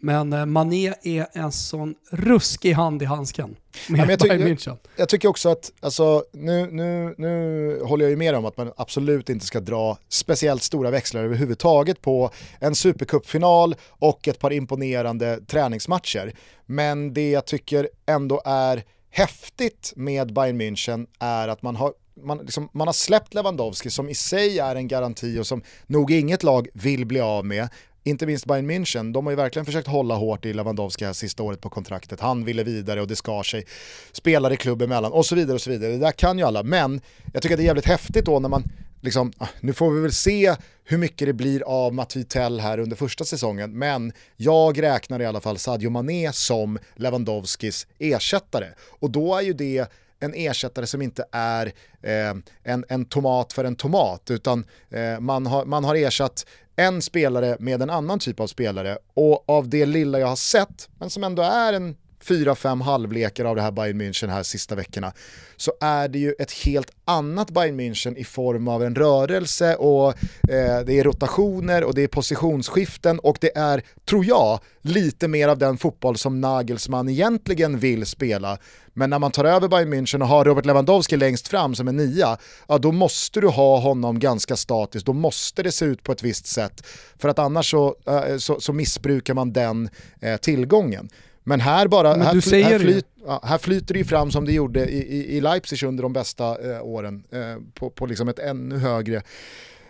men eh, Mané är en sån ruskig hand i handsken med ja, jag, München. Jag, jag, tycker också att, alltså, nu, nu, nu håller jag ju med om att man absolut inte ska dra speciellt stora växlar överhuvudtaget på en supercupfinal och ett par imponerande träningsmatcher. Men det jag tycker ändå är häftigt med Bayern München är att man har man, liksom, man har släppt Lewandowski som i sig är en garanti och som nog inget lag vill bli av med. Inte minst Bayern München, de har ju verkligen försökt hålla hårt i Lewandowski här sista året på kontraktet. Han ville vidare och det skar sig. Spelar i klubben emellan och så vidare och så vidare. Det där kan ju alla, men jag tycker att det är jävligt häftigt då när man liksom, ah, nu får vi väl se hur mycket det blir av Mathieu Tell här under första säsongen, men jag räknar i alla fall Sadio Mané som Lewandowskis ersättare. Och då är ju det en ersättare som inte är eh, en, en tomat för en tomat, utan eh, man, har, man har ersatt en spelare med en annan typ av spelare och av det lilla jag har sett, men som ändå är en fyra, fem halvlekar av det här Bayern München här sista veckorna så är det ju ett helt annat Bayern München i form av en rörelse och eh, det är rotationer och det är positionsskiften och det är, tror jag, lite mer av den fotboll som Nagelsmann egentligen vill spela. Men när man tar över Bayern München och har Robert Lewandowski längst fram som en nia, ja då måste du ha honom ganska statiskt, då måste det se ut på ett visst sätt. För att annars så, eh, så, så missbrukar man den eh, tillgången. Men här bara, Men här, fly, här, flyt, ja, här flyter det ju fram som det gjorde i, i, i Leipzig under de bästa eh, åren, eh, på, på liksom ett ännu högre,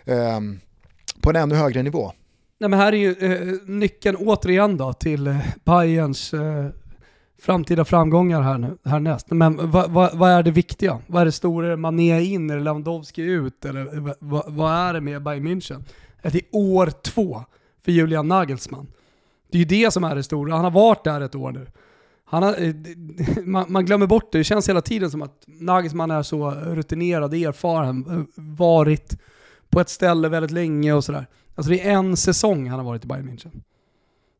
eh, på en ännu högre nivå. Nej, men här är ju eh, nyckeln återigen då till eh, Bayerns eh, framtida framgångar här nu, härnäst. Men vad va, vad är det viktiga? Vad är det stora? Är det Mané in? Är det Lewandowski ut? Eller vad va, är det med Bayern München? Är det år två för Julian Nagelsmann? Det är ju det som är det stora. Han har varit där ett år nu. Han har, eh, *laughs* man, man glömmer bort det. Det känns hela tiden som att Nagelsmann är så rutinerad, erfaren, eh, varit på ett ställe väldigt länge och sådär. Alltså det är en säsong han har varit i Bayern München.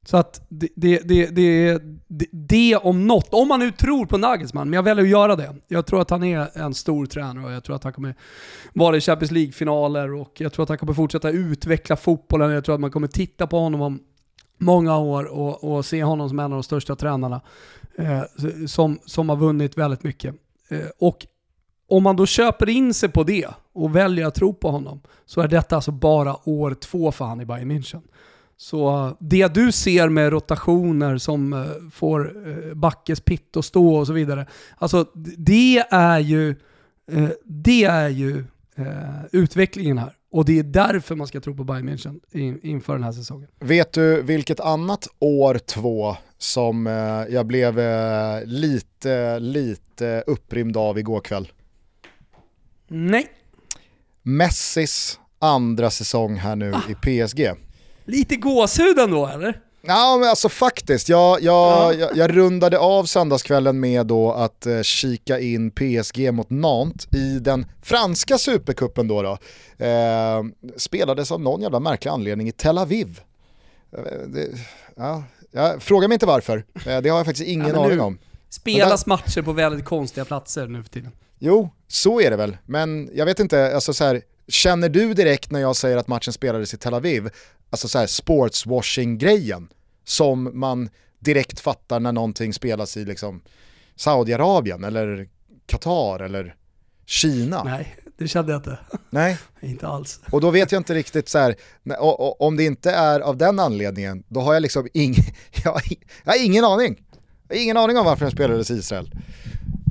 Så att det, det, det, det, det, det om något, om man nu tror på Nagelsmann, men jag väljer att göra det. Jag tror att han är en stor tränare och jag tror att han kommer vara i Champions League-finaler och jag tror att han kommer fortsätta utveckla fotbollen. Jag tror att man kommer titta på honom om många år och, och se honom som en av de största tränarna eh, som, som har vunnit väldigt mycket. Eh, och om man då köper in sig på det och väljer att tro på honom så är detta alltså bara år två för han i Bayern München. Så eh, det du ser med rotationer som eh, får eh, Backes pitt att stå och så vidare, alltså det är ju, eh, det är ju eh, utvecklingen här. Och det är därför man ska tro på Bayern München in, inför den här säsongen. Vet du vilket annat år två som eh, jag blev eh, lite, lite upprymd av igår kväll? Nej, Messis andra säsong här nu i PSG. lite gåshud ändå eller? Ja men alltså faktiskt, jag, jag, jag, jag rundade av söndagskvällen med då att eh, kika in PSG mot Nantes i den franska supercupen då. då. Eh, spelades av någon jävla märklig anledning i Tel Aviv. Eh, det, ja, ja, fråga mig inte varför, eh, det har jag faktiskt ingen Ja, aning om. Spelas matcher på väldigt konstiga platser nu för tiden. Jo, så är det väl, men jag vet inte, alltså så här, känner du direkt när jag säger att matchen spelades i Tel Aviv, alltså så här sportswashing-grejen, som man direkt fattar när någonting spelas i liksom Saudiarabien eller Qatar eller Kina? Nej, det kände jag inte. Nej. *laughs* inte alls. Och då vet jag inte riktigt så här, och, och, om det inte är av den anledningen, då har jag liksom ing, *laughs* jag, jag har ingen aning. Jag har ingen aning om varför den spelades i Israel.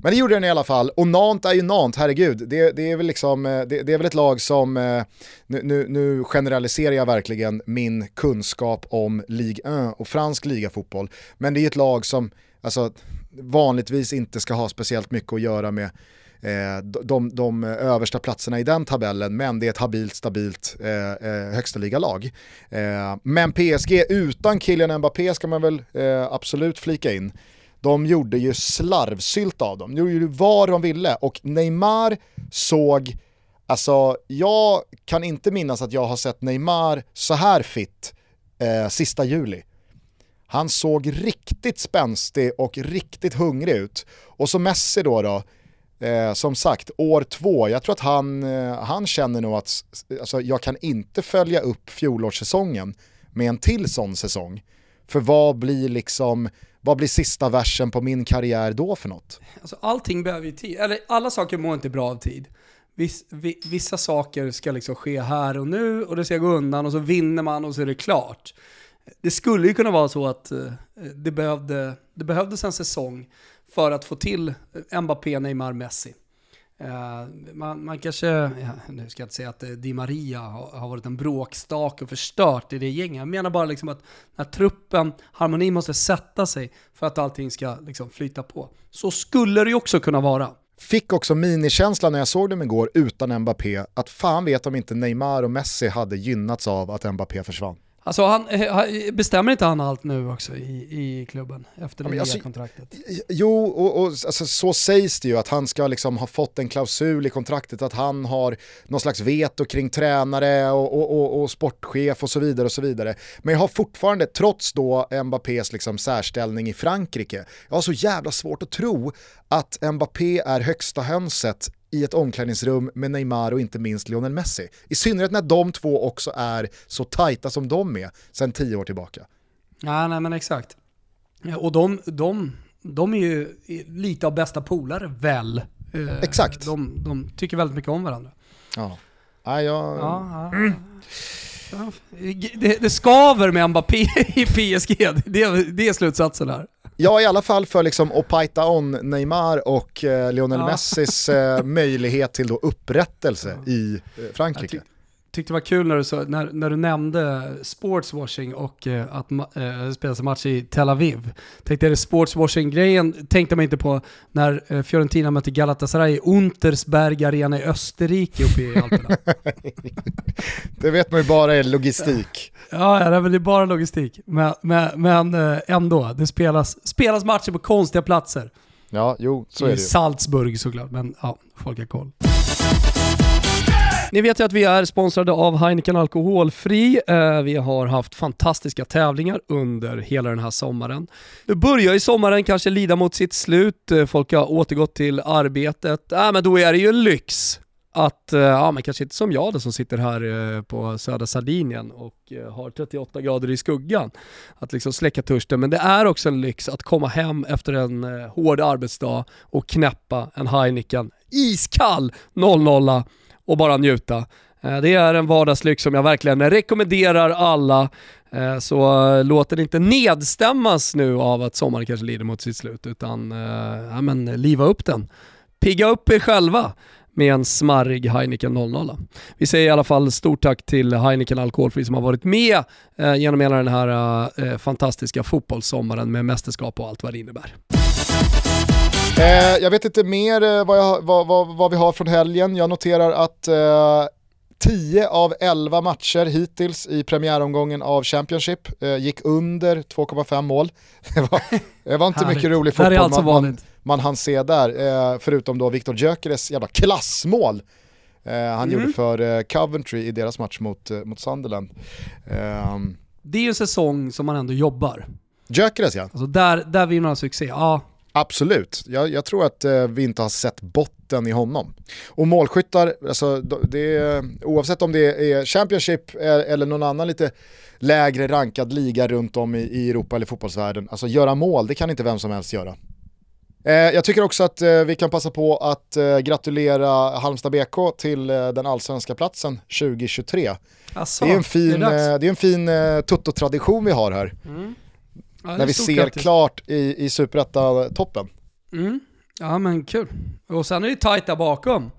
Men det gjorde den i alla fall, och Nantes är ju Nantes, herregud. Det, det, är väl liksom, eh, det, det är väl ett lag som, eh, nu, nu, nu generaliserar jag verkligen min kunskap om Ligue 1 och fransk ligafotboll, men det är ett lag som alltså, vanligtvis inte ska ha speciellt mycket att göra med eh, de, de, de översta platserna i den tabellen, men det är ett habilt, stabilt eh, eh högsta ligalag. Eh, men PSG utan Kylian Mbappé ska man väl eh, absolut flika in. De gjorde ju slarvsylt av dem, de gjorde ju vad de ville och Neymar såg, alltså jag kan inte minnas att jag har sett Neymar så här fit eh, sista juli. Han såg riktigt spänstig och riktigt hungrig ut. Och så Messi då, då eh, som sagt, år två, jag tror att han, eh, han känner nog att alltså, jag kan inte följa upp fjolårssäsongen med en till sån säsong. För vad blir liksom, vad blir sista versen på min karriär då för något? Alltså allting behöver ju tid, eller alla saker mår inte bra av tid. Viss, vi, vissa saker ska liksom ske här och nu och det ska gå undan och så vinner man och så är det klart. Det skulle ju kunna vara så att eh, det, behövde, det behövdes en säsong för att få till Mbappé, Neymar, Messi. Eh, man, man kanske, ja, nu ska jag inte säga att eh, Di Maria har, har varit en bråkstake och förstört i det gänget. Jag menar bara liksom att när truppen, harmoni måste sätta sig för att allting ska liksom flyta på. Så skulle det ju också kunna vara. Fick också minikänslan när jag såg dem igår utan Mbappé, att fan vet om inte Neymar och Messi hade gynnats av att Mbappé försvann. Alltså han, eh, bestämmer inte han allt nu också i, i klubben efter det nya alltså, kontraktet? Jo, och, och alltså, så sägs det ju att han ska liksom ha fått en klausul i kontraktet att han har någon slags veto kring tränare och, och, och, och sportchef och så vidare och så vidare. Men jag har fortfarande, trots då Mbappés liksom särställning i Frankrike, jag har så jävla svårt att tro att Mbappé är högsta hönset i ett omklädningsrum med Neymar och inte minst Lionel Messi. I synnerhet när de två också är så tajta som de är sedan tio år tillbaka. Ja, nej men exakt. Och de, de, de är ju lite av bästa polare väl. Eh, exakt. De, de tycker väldigt mycket om varandra. Ja. Ja, jag... ja, ja. Mm. Det, det skaver med Mbappé i PSG, det, det är slutsatsen här. Ja, i alla fall för liksom Opaita on Neymar och eh, Lionel ja. Messis eh, möjlighet till då upprättelse i eh, Frankrike tyckte det var kul när du, så, när, när du nämnde sportswashing och eh, att eh, spelas en match i Tel Aviv. Tänkte är det sportswashing-grejen tänkte man inte på när eh, Fiorentina mötte Galatasaray i Untersberg Arena i Österrike uppe i Alperna. *laughs* det vet man ju bara är logistik. Ja, ja det är bara logistik. Men, men, men eh, ändå, det spelas, spelas matcher på konstiga platser. Ja, jo, så I är det I Salzburg såklart, men ja, folk har koll. Ni vet ju att vi är sponsrade av Heineken Alkoholfri. Eh, vi har haft fantastiska tävlingar under hela den här sommaren. Nu börjar ju sommaren kanske lida mot sitt slut, eh, folk har återgått till arbetet. Äh, men då är det ju lyx att, eh, ja men kanske inte som jag då som sitter här på södra Sardinien och har 38 grader i skuggan, att liksom släcka törsten. Men det är också en lyx att komma hem efter en hård arbetsdag och knäppa en Heineken iskall 00 och bara njuta. Eh, det är en vardagslyx som jag verkligen rekommenderar alla. Eh, så eh, låt den inte nedstämmas nu av att sommaren kanske lider mot sitt slut, utan ja, men, liva upp den. Pigga upp er själva med en smarrig Heineken 00. Vi säger i alla fall stort tack till Heineken Alkoholfri som har varit med genom hela den här fantastiska fotbollssommaren med mästerskap och allt vad det innebär. Eh, jag vet inte mer eh, vad, jag, vad, vad, vad, vi har från helgen. Jag noterar att eh, 10 av 11 matcher hittills i premiäromgången av Championship eh, gick under 2,5 mål. *laughs* Det var, det var inte mycket rolig fotboll alltså man, man, man hann se där, eh, förutom då Viktor Gyökeres jävla klassmål. Eh, han mm. gjorde för eh, Coventry i deras match mot, eh, mot Sunderland. Ehm. det är ju en säsong som man ändå jobbar. Gyökeres ja. Alltså där, där vinner han succé, ja Absolut, jag, jag, tror att eh, vi inte har sett botten i honom. Och målskyttar, alltså, det är, oavsett om det är Championship eller någon annan lite lägre rankad liga runt om i, i Europa eller fotbollsvärlden, alltså göra mål, det kan inte vem som helst göra. Eh, jag tycker också att eh, vi kan passa på att gratulera Halmstad BK till den allsvenska platsen 2023. Asså, det är en fin, det är, en fin tutto-tradition vi har här. Mm. Ja, när vi ser grattis. klart i, i superetta-toppen. Mm. Ja men kul. Och sen är det tajt där bakom.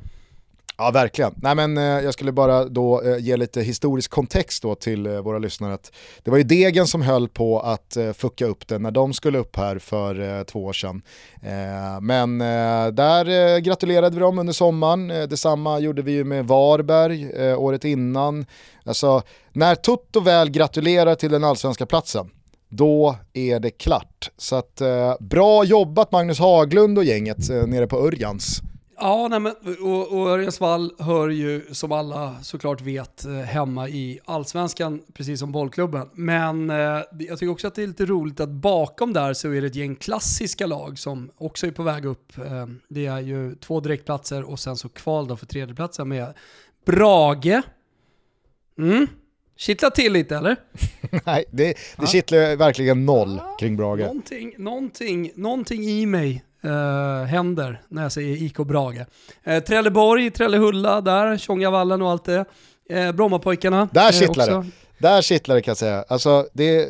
Ja verkligen. Nej men eh, jag skulle bara då eh, ge lite historisk kontext då till eh, våra lyssnare. Det var ju Degen som höll på att eh, fucka upp det när de skulle upp här för eh, två år sedan. Eh, men eh, där gratulerade vi dem under sommaren. detsamma gjorde vi ju med Varberg året innan. Alltså när Toto väl gratulerar till den allsvenska platsen då är det klart. Så att, eh, bra jobbat Magnus Haglund och gänget eh, nere på Örjans. Ja, nej, men, och, och Örjansvall hör ju som alla såklart vet eh, hemma i allsvenskan, precis som bollklubben. Men eh, jag tycker också att det är lite roligt att bakom där så är det ett gäng klassiska lag som också är på väg upp. Eh, det är ju två direktplatser och sen så kval då för tredjeplatsen med Brage. Mm. Kittlar till lite eller? *laughs* Nej, det, det ja. kittlar verkligen noll ja, kring Brage. Någonting, någonting, någonting i mig uh, händer när jag säger IK Brage. Uh, Trelleborg, Trellehulla där, Tjongavallen och allt det. Uh, Brommapojkarna. Där kittlar det. Där kittlar det kan jag säga. Alltså, det är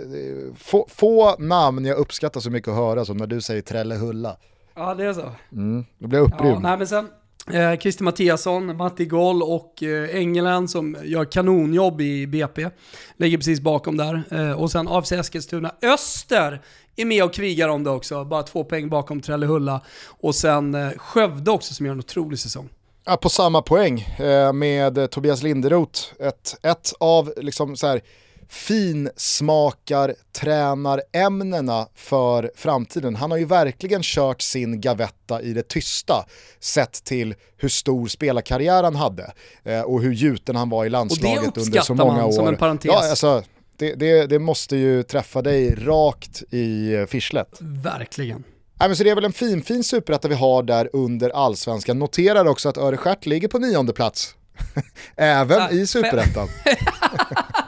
få, få, namn jag uppskattar så mycket att höra som när du säger Trellehulla. Ja det är så. Mm, då blir jag upprymd. Ja, nej, men sen, Eh, Christer Mattiasson, Matti Goll och eh, Engelen som gör kanonjobb i BP. Ligger precis bakom där. Eh, och sen AFC Eskilstuna Öster är med och krigar om det också. Bara två poäng bakom Trellehulla. Och sen eh, Skövde också som gör en otrolig säsong. Ja, på samma poäng eh, med Tobias Linderoth. Ett, ett av liksom så här, finsmakar tränarämnena för framtiden. Han har ju verkligen kört sin gavetta i det tysta sett till hur stor spelarkarriär han hade eh, och hur gjuten han var i landslaget under så många man, år. som en parentes. Ja, alltså, det, det, det måste ju träffa dig rakt i eh, fischlet. Verkligen. Nej, men så det är väl en fin, fin superetta vi har där under allsvenskan. Noterar också att Örestjärt ligger på nionde plats. *laughs* Även Ah, i superettan. *laughs*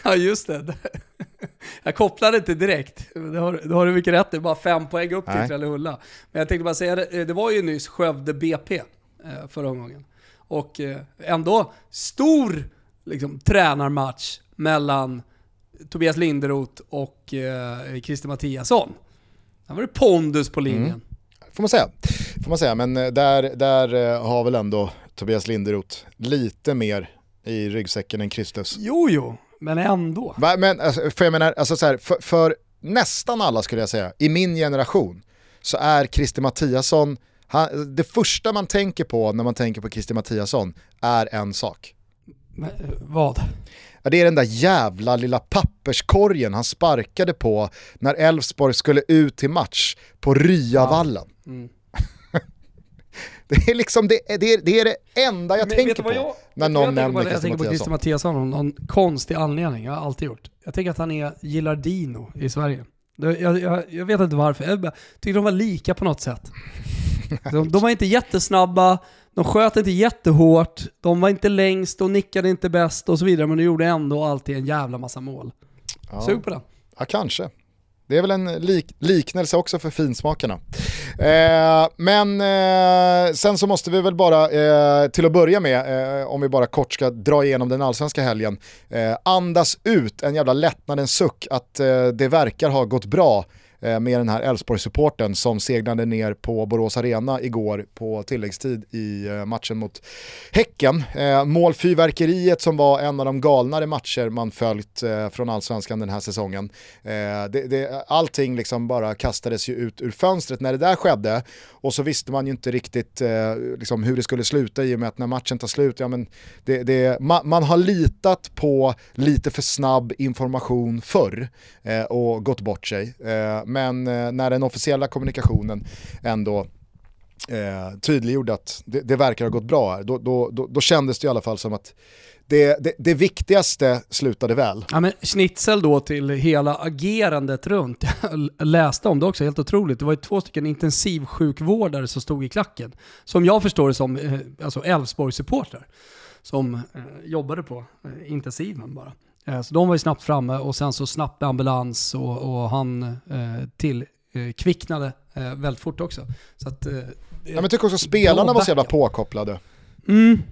*laughs* Ja just det. *laughs* Jag kopplade inte direkt. Det har, det har du mycket rätt Det är bara fem poäng upp till. Trellehulla. Men jag tänkte bara säga det, det var ju nyss Skövde BP eh, förra omgången. Och eh, ändå stor liksom, tränarmatch mellan Tobias Linderoth och eh, Christer Mattiasson. Där var det pondus på linjen. Får man säga. Får man säga. Men där, där har väl ändå Tobias Linderoth lite mer i ryggsäcken än Kristus. Jo, jo, men ändå. Va, Men alltså, för jag menar, alltså så här, för, för nästan alla skulle jag säga, i min generation, så är Christer Mattiasson, han, det första man tänker på när man tänker på Christer Mattiasson är en sak. Men, eh, vad? Ja, det är den där jävla lilla papperskorgen han sparkade på när Elfsborg skulle ut till match på Ryavallen. Mm. Det är liksom det, det, är, det är det enda jag Men tänker på jag- när någon jag nämner på? Jag Christer tänker på Christer Mattiasson. Av någon konstig anledning. Jag har alltid gjort. Jag tänker att han är Gilardino i Sverige. Jag, jag, jag vet inte varför. Jag tycker de var lika på något sätt. *laughs* De, de var inte jättesnabba, de sköt inte jättehårt, de var inte längst och nickade inte bäst och så vidare, men de gjorde ändå alltid en jävla massa mål. Ja. Sug på den. Ja, kanske. Det är väl en lik liknelse också för finsmakarna. Eh, men eh, sen så måste vi väl bara, eh, till att börja med, eh, om vi bara kort ska dra igenom den allsvenska helgen, eh, andas ut en jävla lättnadens suck att eh, det verkar ha gått bra Eh, med den här Elfsborg-supporten som seglade ner på Borås Arena igår på tilläggstid i eh, matchen mot Häcken. Eh, målfyrverkeriet som var en av de galnare matcher man följt från allsvenskan den här säsongen. Det, det, allting liksom bara kastades ju ut ur fönstret när det där skedde och så visste man ju inte riktigt liksom hur det skulle sluta i och med att när matchen tar slut, ja men det, det, man har litat på lite för snabb information förr och gått bort sig. Men eh, när den officiella kommunikationen ändå eh, tydliggjorde att det, det verkar ha gått bra här, då, då, då, då kändes det i alla fall som att det, det, det viktigaste slutade väl. Ja, men schnitzel då till hela agerandet runt. Jag läste om det också, helt otroligt. Det var ju två stycken intensivsjukvårdare som stod i klacken. Som jag förstår det som eh, alltså Elfsborg-supportrar. Som eh, jobbade på eh, intensiven bara. Eh, så de var ju snabbt framme och sen så snabbt med ambulans och, och han eh, till eh, eh, väldigt fort också. Så att, eh, Ja, men jag tycker också spelarna var så jävla påkopplade. mm,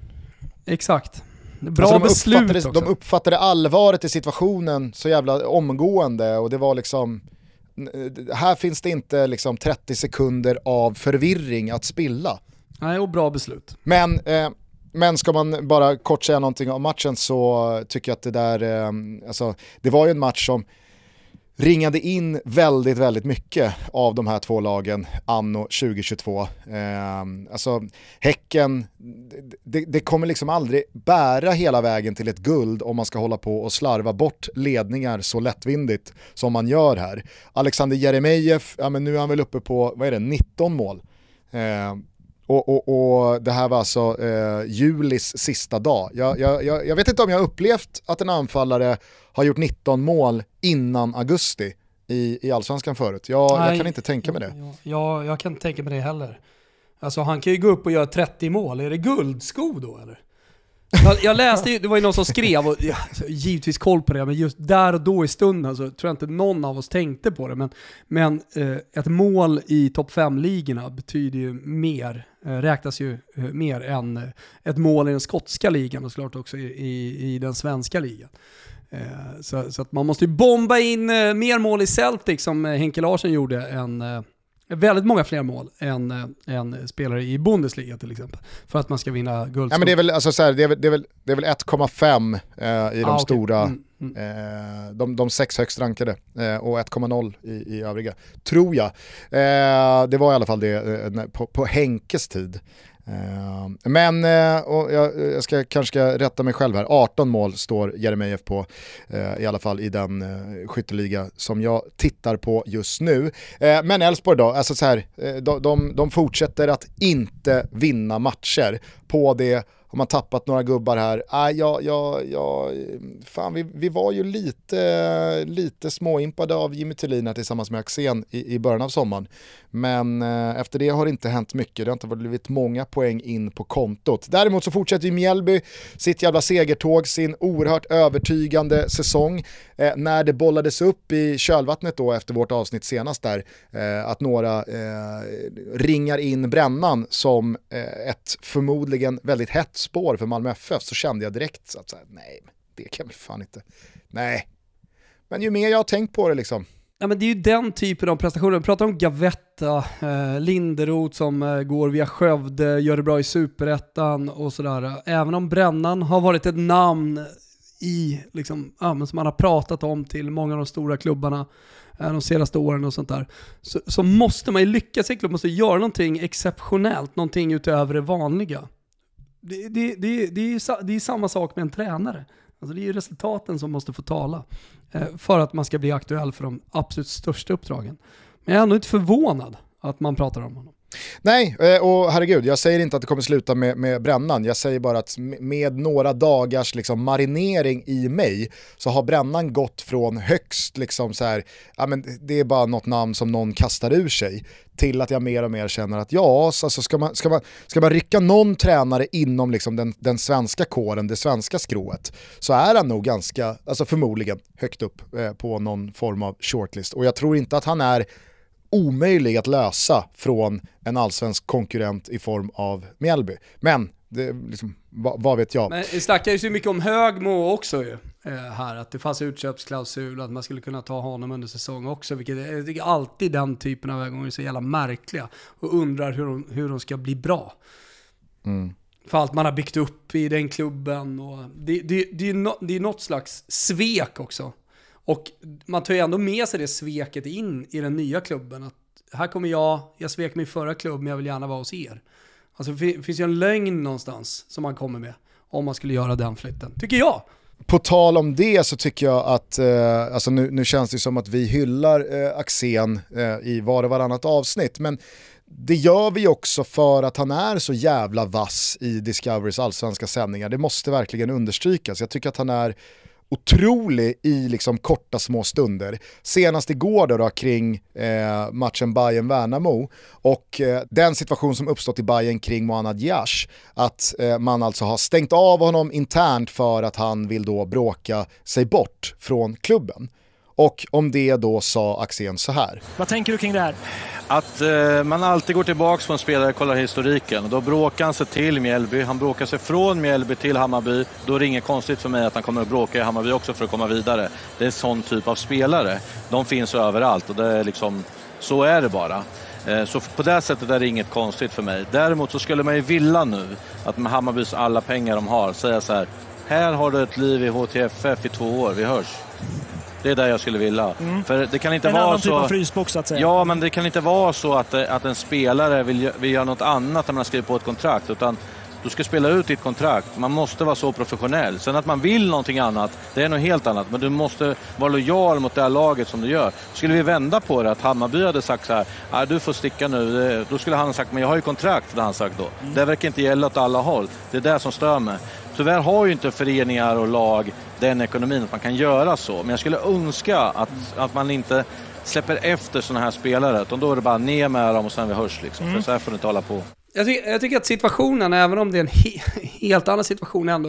exakt. Bra Alltså, de, beslut uppfattade, också. de uppfattade allvaret i situationen så jävla omgående och det var liksom, här finns det inte liksom 30 sekunder av förvirring att spilla. Nej, och bra beslut. Men, eh, men ska man bara kort säga någonting om matchen så tycker jag att det där, eh, alltså, det var ju en match som ringade in väldigt, väldigt mycket av de här två lagen anno 2022. Eh, alltså Häcken, det, det kommer liksom aldrig bära hela vägen till ett guld om man ska hålla på och slarva bort ledningar så lättvindigt som man gör här. Alexander Jeremejeff, ja men nu är han väl uppe på, vad är det, 19 mål. Eh, och, och, och det här var alltså eh, Julis sista dag. Jag, jag, jag, jag vet inte om jag har upplevt att en anfallare har gjort 19 mål innan augusti i, i allsvenskan förut. Jag, jag Nej. kan inte tänka mig det. Ja, jag, jag kan inte tänka mig det heller. Alltså han kan ju gå upp och göra 30 mål. Är det guldsko då eller? Jag, jag läste ju, det var ju någon som skrev, och ja, givetvis koll på det, men just där och då i stunden så tror jag inte någon av oss tänkte på det. Men, men eh, ett mål i topp 5-ligorna betyder ju mer, Eh, räknas ju eh, mer än eh, ett mål i den skotska ligan och såklart också i, i, i den svenska ligan. Så, så att man måste ju bomba in mer mål i Celtic som Henke Larsson gjorde än väldigt många fler mål än, äh, än spelare i Bundesliga till exempel. För att man ska vinna. Ja, men det är väl, alltså, så här, det är väl, det är väl, det är väl 1,5 eh, i de Ah, stora, Mm, mm. eh, de, de sex högst rankade eh, och 1,0 i, i övriga. Tror jag. Eh, det var i alla fall det eh, på, på Henkes tid. Eh, men, eh, och jag, ska, kanske ska rätta mig själv här, 18 mål står Jeremejeff på, eh, i alla fall i den skytteliga som jag tittar på just nu. Men Elfsborg då, alltså så här, de, de, de fortsätter att inte vinna matcher på det har man tappat några gubbar här. Ah, ja, ja, ja, fan, vi, vi var ju lite, lite småimpade av Jimmy Tillin tillsammans med Axén i, i början av sommaren. Men eh, efter det har det inte hänt mycket, det har inte blivit många poäng in på kontot. Däremot så fortsätter ju Mjällby sitt jävla segertåg, sin oerhört övertygande säsong. Eh, när det bollades upp i kölvattnet då efter vårt avsnitt senast där, eh, att några eh, ringar in brännan som eh, ett förmodligen väldigt hett spår för Malmö FF så kände jag direkt att så här, nej, det kan väl fan inte, nej. Men ju mer jag har tänkt på det liksom, Ja, men det är ju den typen av prestationer. Vi pratar om Gavetta, eh, Linderoth som eh, går via Skövde, gör det bra i Superettan och sådär. Även om Brännan har varit ett namn i, liksom, ja, som man har pratat om till många av de stora klubbarna eh, de senaste åren och sånt där. Så, så måste man ju lyckas i klubben, måste göra någonting exceptionellt, någonting utöver det vanliga. Det, det, det, det, är, det är samma sak med en tränare. Alltså det är ju resultaten som måste få tala eh, för att man ska bli aktuell för de absolut största uppdragen. Men jag är ändå inte förvånad att man pratar om honom. Nej, eh, och herregud, jag säger inte att det kommer sluta med, med brännan. Jag säger bara att med några dagars liksom, marinering i mig så har brännan gått från högst, liksom, så här, ja, men det är bara något namn som någon kastar ur sig, till att jag mer och mer känner att ja, alltså, ska, man, ska, man, ska man rycka någon tränare inom liksom, den, den svenska kåren, det svenska skrået, så är han nog ganska, alltså förmodligen högt upp eh, på någon form av shortlist. Och jag tror inte att han är omöjlig att lösa från en allsvensk konkurrent i form av Mjällby. Men, det, liksom, vad, vad, vet jag? Men det snackades ju mycket om Högmo också ju, eh, här, att det fanns utköpsklausul, att man skulle kunna ta honom under säsong också, vilket jag tycker alltid den typen av övergångar är så jävla märkliga och undrar hur de, hur de ska bli bra. Mm. För allt man har byggt upp i den klubben och det, det, det, är, no, det är något slags svek också och man tar ju ändå med sig det sveket in i den nya klubben. Att här kommer jag, jag svek min förra klubb men jag vill gärna vara hos er. Alltså det finns ju en lögn någonstans som man kommer med om man skulle göra den flytten, tycker jag. På tal om det så tycker jag att, eh, alltså nu, nu, känns det som att vi hyllar eh, Axén eh, i var och varannat avsnitt, men det gör vi också för att han är så jävla vass i Discoverys allsvenska sändningar. Det måste verkligen understrykas. Jag tycker att han är otrolig i liksom korta små stunder. Senast igår då, då kring eh, matchen bayern värnamo och eh, den situation som uppstått i Bayern kring Mohanad Yash, att eh, man alltså har stängt av honom internt för att han vill då bråka sig bort från klubben. Och om det då sa Axén så här. Vad tänker du kring det här? Att eh, man alltid går tillbaka på en spelare och kollar historiken. Då bråkar han sig till Mjällby, han bråkar sig från Mjällby till Hammarby. Då är det inget konstigt för mig att han kommer att bråka i Hammarby också för att komma vidare. Det är en sån typ av spelare. De finns överallt och det är liksom, så är det bara. Eh, så på det sättet är det inget konstigt för mig. Däremot så skulle man ju vilja nu att med Hammarbys alla pengar de har säga så här. Här har du ett liv i HTFF i två år, vi hörs. Det är det jag skulle vilja. Mm. För det kan inte en vara annan så... typ av frysbox så att säga. Ja, men det kan inte vara så att, att en spelare vill, vill göra något annat när man har skrivit på ett kontrakt. Utan du ska spela ut ditt kontrakt. Man måste vara så professionell. Sen att man vill någonting annat, det är något helt annat. Men du måste vara lojal mot det här laget som du gör. Skulle vi vända på det, att Hammarby hade sagt så här, ah, du får sticka nu. Då skulle han ha sagt, men jag har ju kontrakt, hade han sagt då. Mm. Det verkar inte gälla åt alla håll. Det är det som stör mig. Tyvärr har ju inte föreningar och lag den ekonomin att man kan göra så. Men jag skulle önska att, att man inte släpper efter sådana här spelare. Utan då är det bara ner med dem och sen vi hörs liksom. Mm. För så här får det inte hålla på. Jag tycker, jag tycker, att situationen, även om det är en he *laughs* helt annan situation ändå,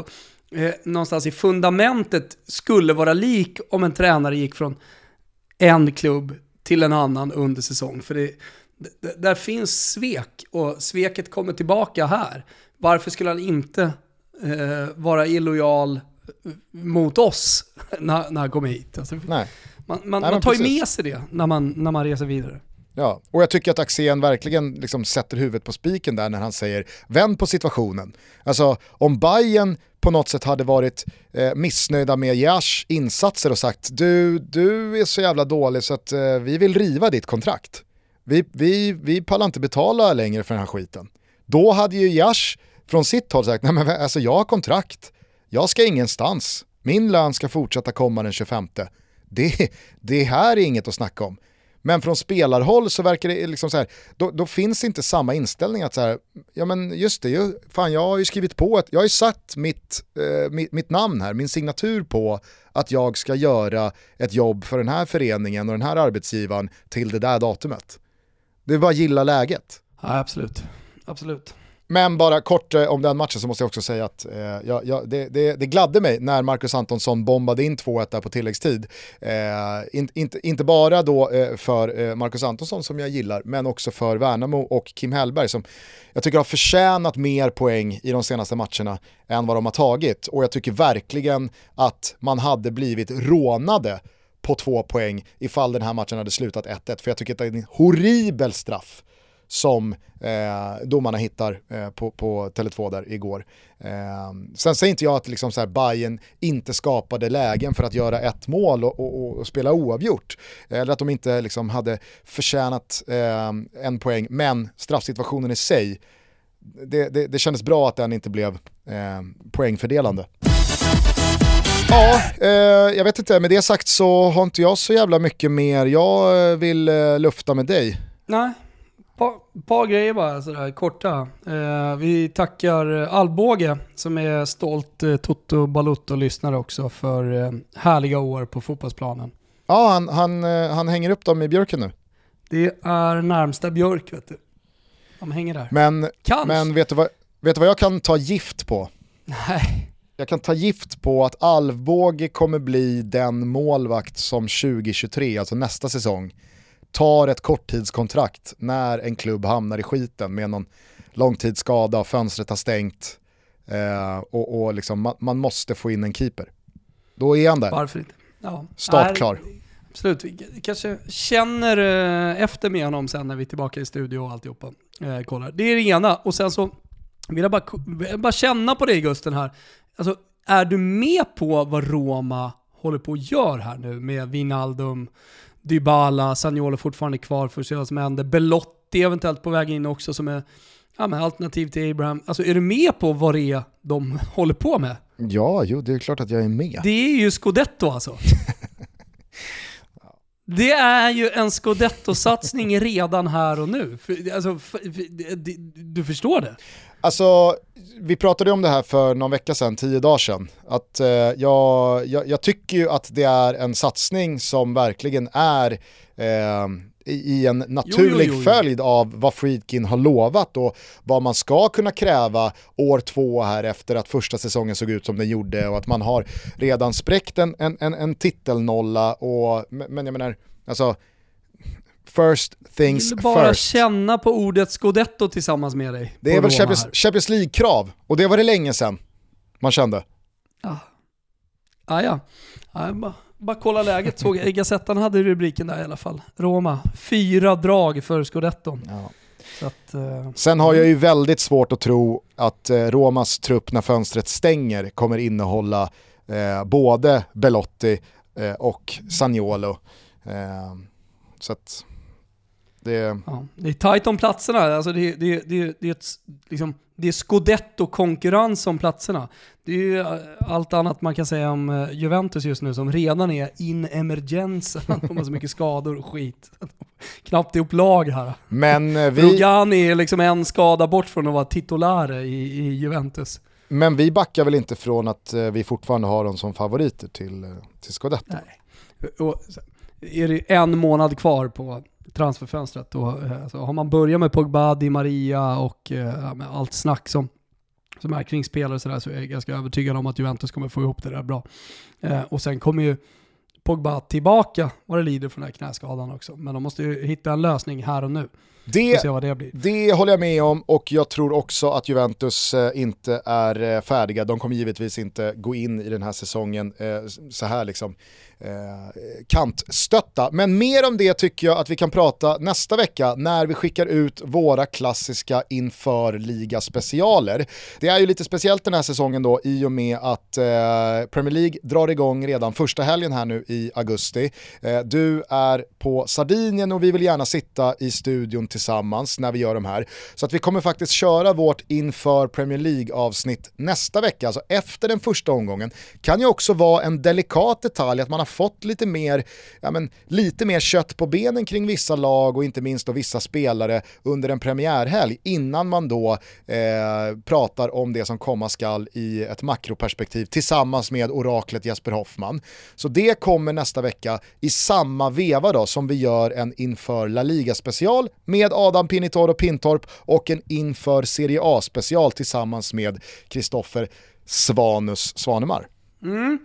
eh, någonstans i fundamentet skulle vara lik om en tränare gick från en klubb till en annan under säsong. För det, där finns svek och sveket kommer tillbaka här. Varför skulle han inte eh, vara illojal mot oss *laughs* när, när han kommer hit. Alltså, Nej. Man, man, Nej, man tar ju med sig det när man, när man reser vidare. Ja, och jag tycker att Axén verkligen liksom sätter huvudet på spiken där när han säger vänd på situationen. Alltså om Bayern på något sätt hade varit eh, missnöjda med Jash insatser och sagt du, du är så jävla dålig så att eh, vi vill riva ditt kontrakt. Vi, vi, vi pallar inte betala längre för den här skiten Då hade ju Jash från sitt håll sagt, nej men alltså jag har kontrakt, jag ska ingenstans, min lön ska fortsätta komma den 25. Det, det här är inget att snacka om. Men från spelarhåll så verkar det liksom så här, då, då, finns inte samma inställning att så här, ja men just det, ju, fan jag har ju skrivit på ett, jag har ju satt mitt, eh, mitt, mitt, namn här, min signatur på att jag ska göra ett jobb för den här föreningen och den här arbetsgivaren till det där datumet. Det är bara att gilla läget. Ja, absolut. Absolut. Men bara kort eh, om den matchen så måste jag också säga att eh, jag, jag, det, det, det, gladde mig när Marcus Antonsson bombade in 2-1 där på tilläggstid. Eh, in, inte, inte bara då eh, för eh, Marcus Antonsson som jag gillar, men också för Värnamo och Kim Hellberg som jag tycker har förtjänat mer poäng i de senaste matcherna än vad de har tagit. Och jag tycker verkligen att man hade blivit rånade på två poäng ifall den här matchen hade slutat 1-1. För jag tycker att det är en horribel straff som eh, domarna hittar eh, på, på Tele2 där igår. Eh, sen säger inte jag att liksom så här Bayern inte skapade lägen för att göra ett mål och, och, och spela oavgjort. Eller att de inte liksom hade förtjänat eh, en poäng, men straffsituationen i sig, det, det, det kändes bra att den inte blev eh, poängfördelande. Ja, eh, jag vet inte, med det sagt så har inte jag så jävla mycket mer jag eh, vill eh, lufta med dig. Nej, par, par grejer bara sådär korta. Eh, vi tackar Alvbåge som är stolt eh, Toto Balutto-lyssnare också för eh, härliga år på fotbollsplanen. Ja, han, han, eh, han hänger upp dem i björken nu. Det är närmsta björk vet du. De hänger där. Men, men vet, du vad, vet du vad jag kan ta gift på? Nej. Jag kan ta gift på att Alvbåge kommer bli den målvakt som 2023, alltså nästa säsong, tar ett korttidskontrakt när en klubb hamnar i skiten med någon långtidsskada, fönstret har stängt eh, och, och liksom, man, man, måste få in en keeper. Då är han där. Varför inte? Ja. Startklar. absolut, vi kanske känner eh, efter med honom sen när vi är tillbaka i studio och alltihopa. Eh, kollar. Det är det ena. Och sen så vill jag bara, bara känna på dig Gusten här. Alltså, är du med på vad Roma håller på att göra här nu med Vinaldum, Dybala, Sagnolo fortfarande kvar för att se vad som händer. Belotti eventuellt på väg in också som är ja, men alternativ till Abraham. Alltså är du med på vad det är de *laughs* håller på med? Ja, jo det är klart att jag är med. Det är ju Scudetto alltså. *laughs* Det är ju en Scudetto-satsning redan här och nu. Alltså, du förstår det? Alltså, vi pratade om det här för någon vecka sedan, tio dagar sedan. Att, eh, jag, jag, jag, tycker ju att det är en satsning som verkligen är eh, i en naturlig jo, jo, jo, följd av vad Friedkin har lovat och vad man ska kunna kräva år två här efter att första säsongen såg ut som den gjorde och att man har redan spräckt en, en, en, en titelnolla och, men jag menar, alltså First things first. bara first. känna på ordet scudetto tillsammans med dig. Det är väl Champions, Champions League-krav, och det var det länge sedan man kände. Ah. Ah, ja, ah, bara, bara kolla läget. Såg jag Gazettan hade rubriken där i alla fall. Roma, fyra drag för scudetton. Ja. Att, uh... Sen har jag ju väldigt svårt att tro att uh, Romas trupp när fönstret stänger kommer innehålla uh, både Belotti och Sagnolo. så att det... Ja, det är tajt om platserna. Alltså det, det, det, det, är ett, liksom, det är scudetto-konkurrens om platserna. Det är ju eh, allt annat man kan säga om eh, Juventus just nu som redan är in emergenza. *laughs* De har så mycket skador och skit. *laughs* Knappt ihop lag här. Men eh, vi... Rogani är liksom en skada bort från att vara titulär i, i Juventus. Men vi backar väl inte från att vi fortfarande har dem som favoriter till, till Scudetto? Nej. Och, är det en månad kvar på transferfönstret. Då, alltså, har man börjat med Pogba, Di Maria och eh, allt snack som, som är kring spelare så, där, så är jag ganska övertygad om att Juventus kommer få ihop det där bra. Eh, och sen kommer ju Pogba tillbaka vad det lider från den här knäskadan också. Men de måste ju hitta en lösning här och nu. Det, det, det, håller jag med om och jag tror också att Juventus eh, inte är eh, färdiga. De kommer givetvis inte gå in i den här säsongen eh, så här liksom eh, Eh, kantstötta. Men mer om det tycker jag att vi kan prata nästa vecka när vi skickar ut våra klassiska inför specialer. Det är ju lite speciellt den här säsongen då i och med att eh, Premier League drar igång redan första helgen här nu i augusti. Eh, du är på Sardinien och vi vill gärna sitta i studion tillsammans när vi gör de här. Så att vi kommer faktiskt köra vårt inför Premier League-avsnitt nästa vecka, alltså efter den första omgången. Kan ju också vara en delikat detalj att man har fått lite mer, ja men, lite mer kött på benen kring vissa lag och inte minst då vissa spelare under en premiärhelg innan man då eh, pratar om det som komma skall i ett makroperspektiv tillsammans med oraklet Jesper Hoffman. Så det kommer nästa vecka i samma veva då som vi gör en inför La Liga-special med Adam Pinitoro Pintorp och en inför Serie A-special tillsammans med Kristoffer Svanus Svanemar. Mm.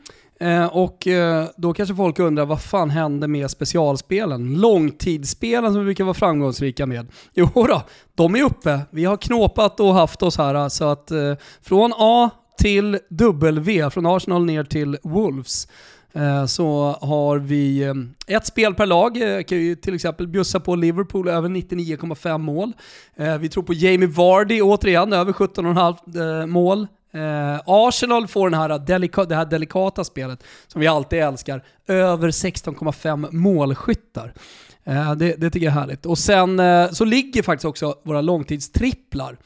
Eh, och eh, då kanske folk undrar vad fan hände med specialspelen? Långtidsspelen som vi brukar vara framgångsrika med. *laughs* Jo då, de är uppe. Vi har knåpat och haft oss här eh, så att eh, från A till W, från Arsenal ner till Wolves eh, så har vi eh, ett spel per lag. Jag kan ju till exempel bjussa på Liverpool över 99,5 mål. Vi tror på Jamie Vardy återigen, över 17,5 mål. Eh, Arsenal får den här eh, delika det här delikata spelet som vi alltid älskar, över 16,5 målskyttar. Eh, det, det, tycker jag är härligt. Och sen eh, så ligger faktiskt också våra långtidstripplar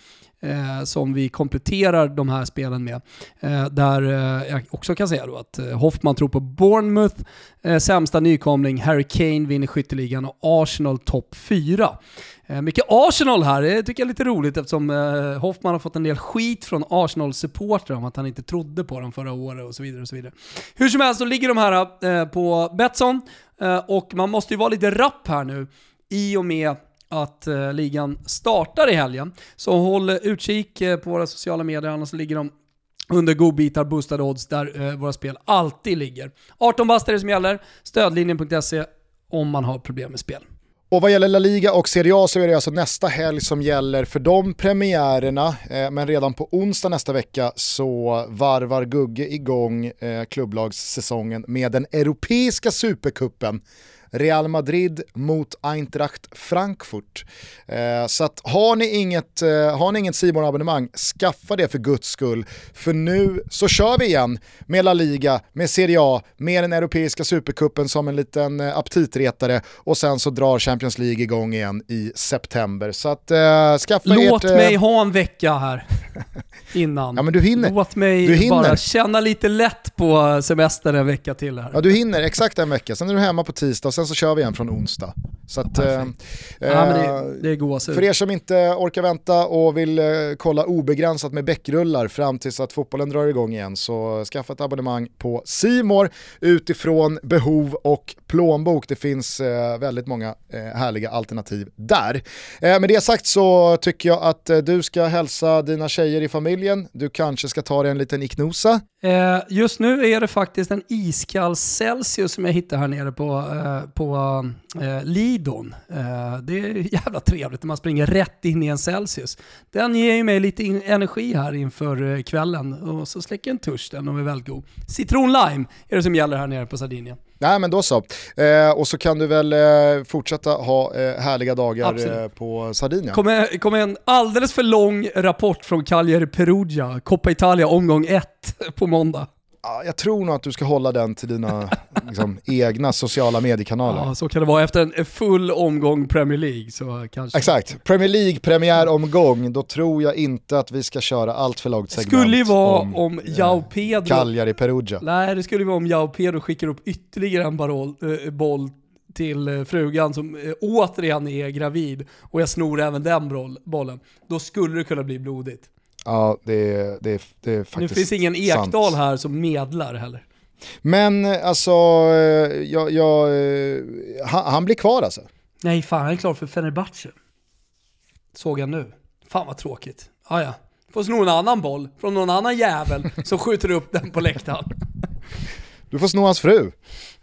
eh, som vi kompletterar de här spelen med. Eh, där eh, jag också kan säga då att eh, Hoffman tror på Bournemouth, eh, sämsta nykomling, Harry Kane vinner skytteligan och Arsenal topp 4. Eh, mycket Arsenal här, det tycker jag är lite roligt eftersom eh, Hoffman har fått en del skit från Arsenal-supportrar om att han inte trodde på dem förra året och så vidare. och så vidare. Hur som helst så ligger de här eh, på Betsson eh, och man måste ju vara lite rapp här nu i och med att eh, ligan startar i helgen. Så håll utkik eh, på våra sociala medier, annars ligger de under godbitar, boostade odds, där eh, våra spel alltid ligger. 18 bast är det som gäller, stödlinjen.se om man har problem med spel. Och vad gäller La Liga och Serie A så är det alltså nästa helg som gäller för de premiärerna. Eh, men redan på onsdag nästa vecka så varvar Gugge igång eh, klubblagssäsongen med den europeiska superkuppen Real Madrid mot Eintracht Frankfurt. Eh, så att har ni inget, eh, har ni inget Simon abonnemang skaffa det för guds skull. För nu så kör vi igen med La Liga, med Serie A, med den europeiska supercupen som en liten eh, aptitretare och sen så drar Champions League igång igen i september. Så att eh, skaffa Låt ert, mig ha en vecka här *laughs* innan. Ja men du hinner. Låt mig du hinner. bara känna lite lätt på semestern en vecka till här. Ja du hinner, exakt en vecka. Sen är du hemma på tisdag sen så kör vi igen från onsdag. Så att, eh, ja, det, det är. För er som inte orkar vänta och vill eh, kolla obegränsat med bäckrullar fram tills att fotbollen drar igång igen så skaffa ett abonnemang på Simor utifrån behov och plånbok. Det finns eh, väldigt många eh, härliga alternativ där. Eh, med det sagt så tycker jag att eh, du ska hälsa dina tjejer i familjen. Du kanske ska ta dig en liten iknosa. Eh, just nu är det faktiskt en iskall Celsius som jag hittar här nere på, eh, på eh, Lidon. Eh, det är *laughs* jävla trevligt när man springer rätt in i en Celsius. Den ger ju mig lite energi här inför eh, kvällen och så släcker en törs den och är väldigt god. Citron lime är det som gäller här nere på Sardinien. Nej men då så. Eh, och så kan du väl eh, fortsätta ha eh, härliga dagar på Sardinien. Kommer kom en alldeles för lång rapport från Cagliari Perugia, Coppa Italia omgång 1 *laughs* på måndag jag tror nog att du ska hålla den till dina liksom, egna sociala mediekanaler. Ja, så kan det vara. Efter en full omgång Premier League så kanske... Exakt, Premier League premiäromgång, då tror jag inte att vi ska köra allt för långt segment Det skulle ju vara om, om Jao Pedro... Cagliari Perugia. Nej, det skulle ju vara om Jao Pedro skickar upp ytterligare en baroll, äh, boll till äh, frugan som äh, återigen är gravid och jag snor även den bollen. Då skulle det kunna bli blodigt. Ja, det är, det är, det är faktiskt Det finns ingen Ekdal här som medlar heller. Men alltså, eh, jag, jag, eh, han, han, blir kvar alltså? Nej, fan han är klar för Fenerbahce. Såg jag nu. Fan vad tråkigt. Ah, ja. Får sno en annan boll från någon annan jävel som skjuter upp den på läktaren. *laughs* Du får sno hans fru.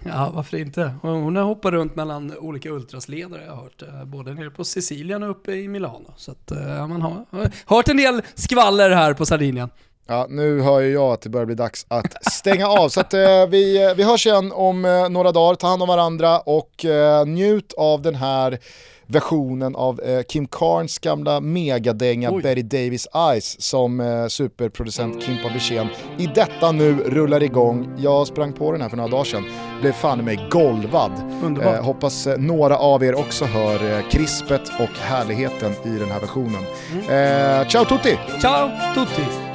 Ja, varför inte? Hon har hoppat runt mellan olika ultrasledare jag har hört. Eh, både nere på Sicilien och uppe i Milano. Så att, ja, man har hört en del skvaller här på Sardinien. Ja, nu hör ju jag att det börjar bli dags att stänga av. Så att, eh, vi, vi hörs igen om eh, några dagar, ta hand om varandra och eh, njut av den här versionen av eh, Kim Carnes gamla megadänga Oj. Betty Davis Eyes som eh, superproducent Kimpa Wirsén i detta nu rullar igång. Jag sprang på den här för några dagar sedan, blev fan i mig golvad. Eh, hoppas eh, några av er också hör eh, krispet och härligheten i den här versionen. Mm. Eh, ciao tutti! Ciao tutti!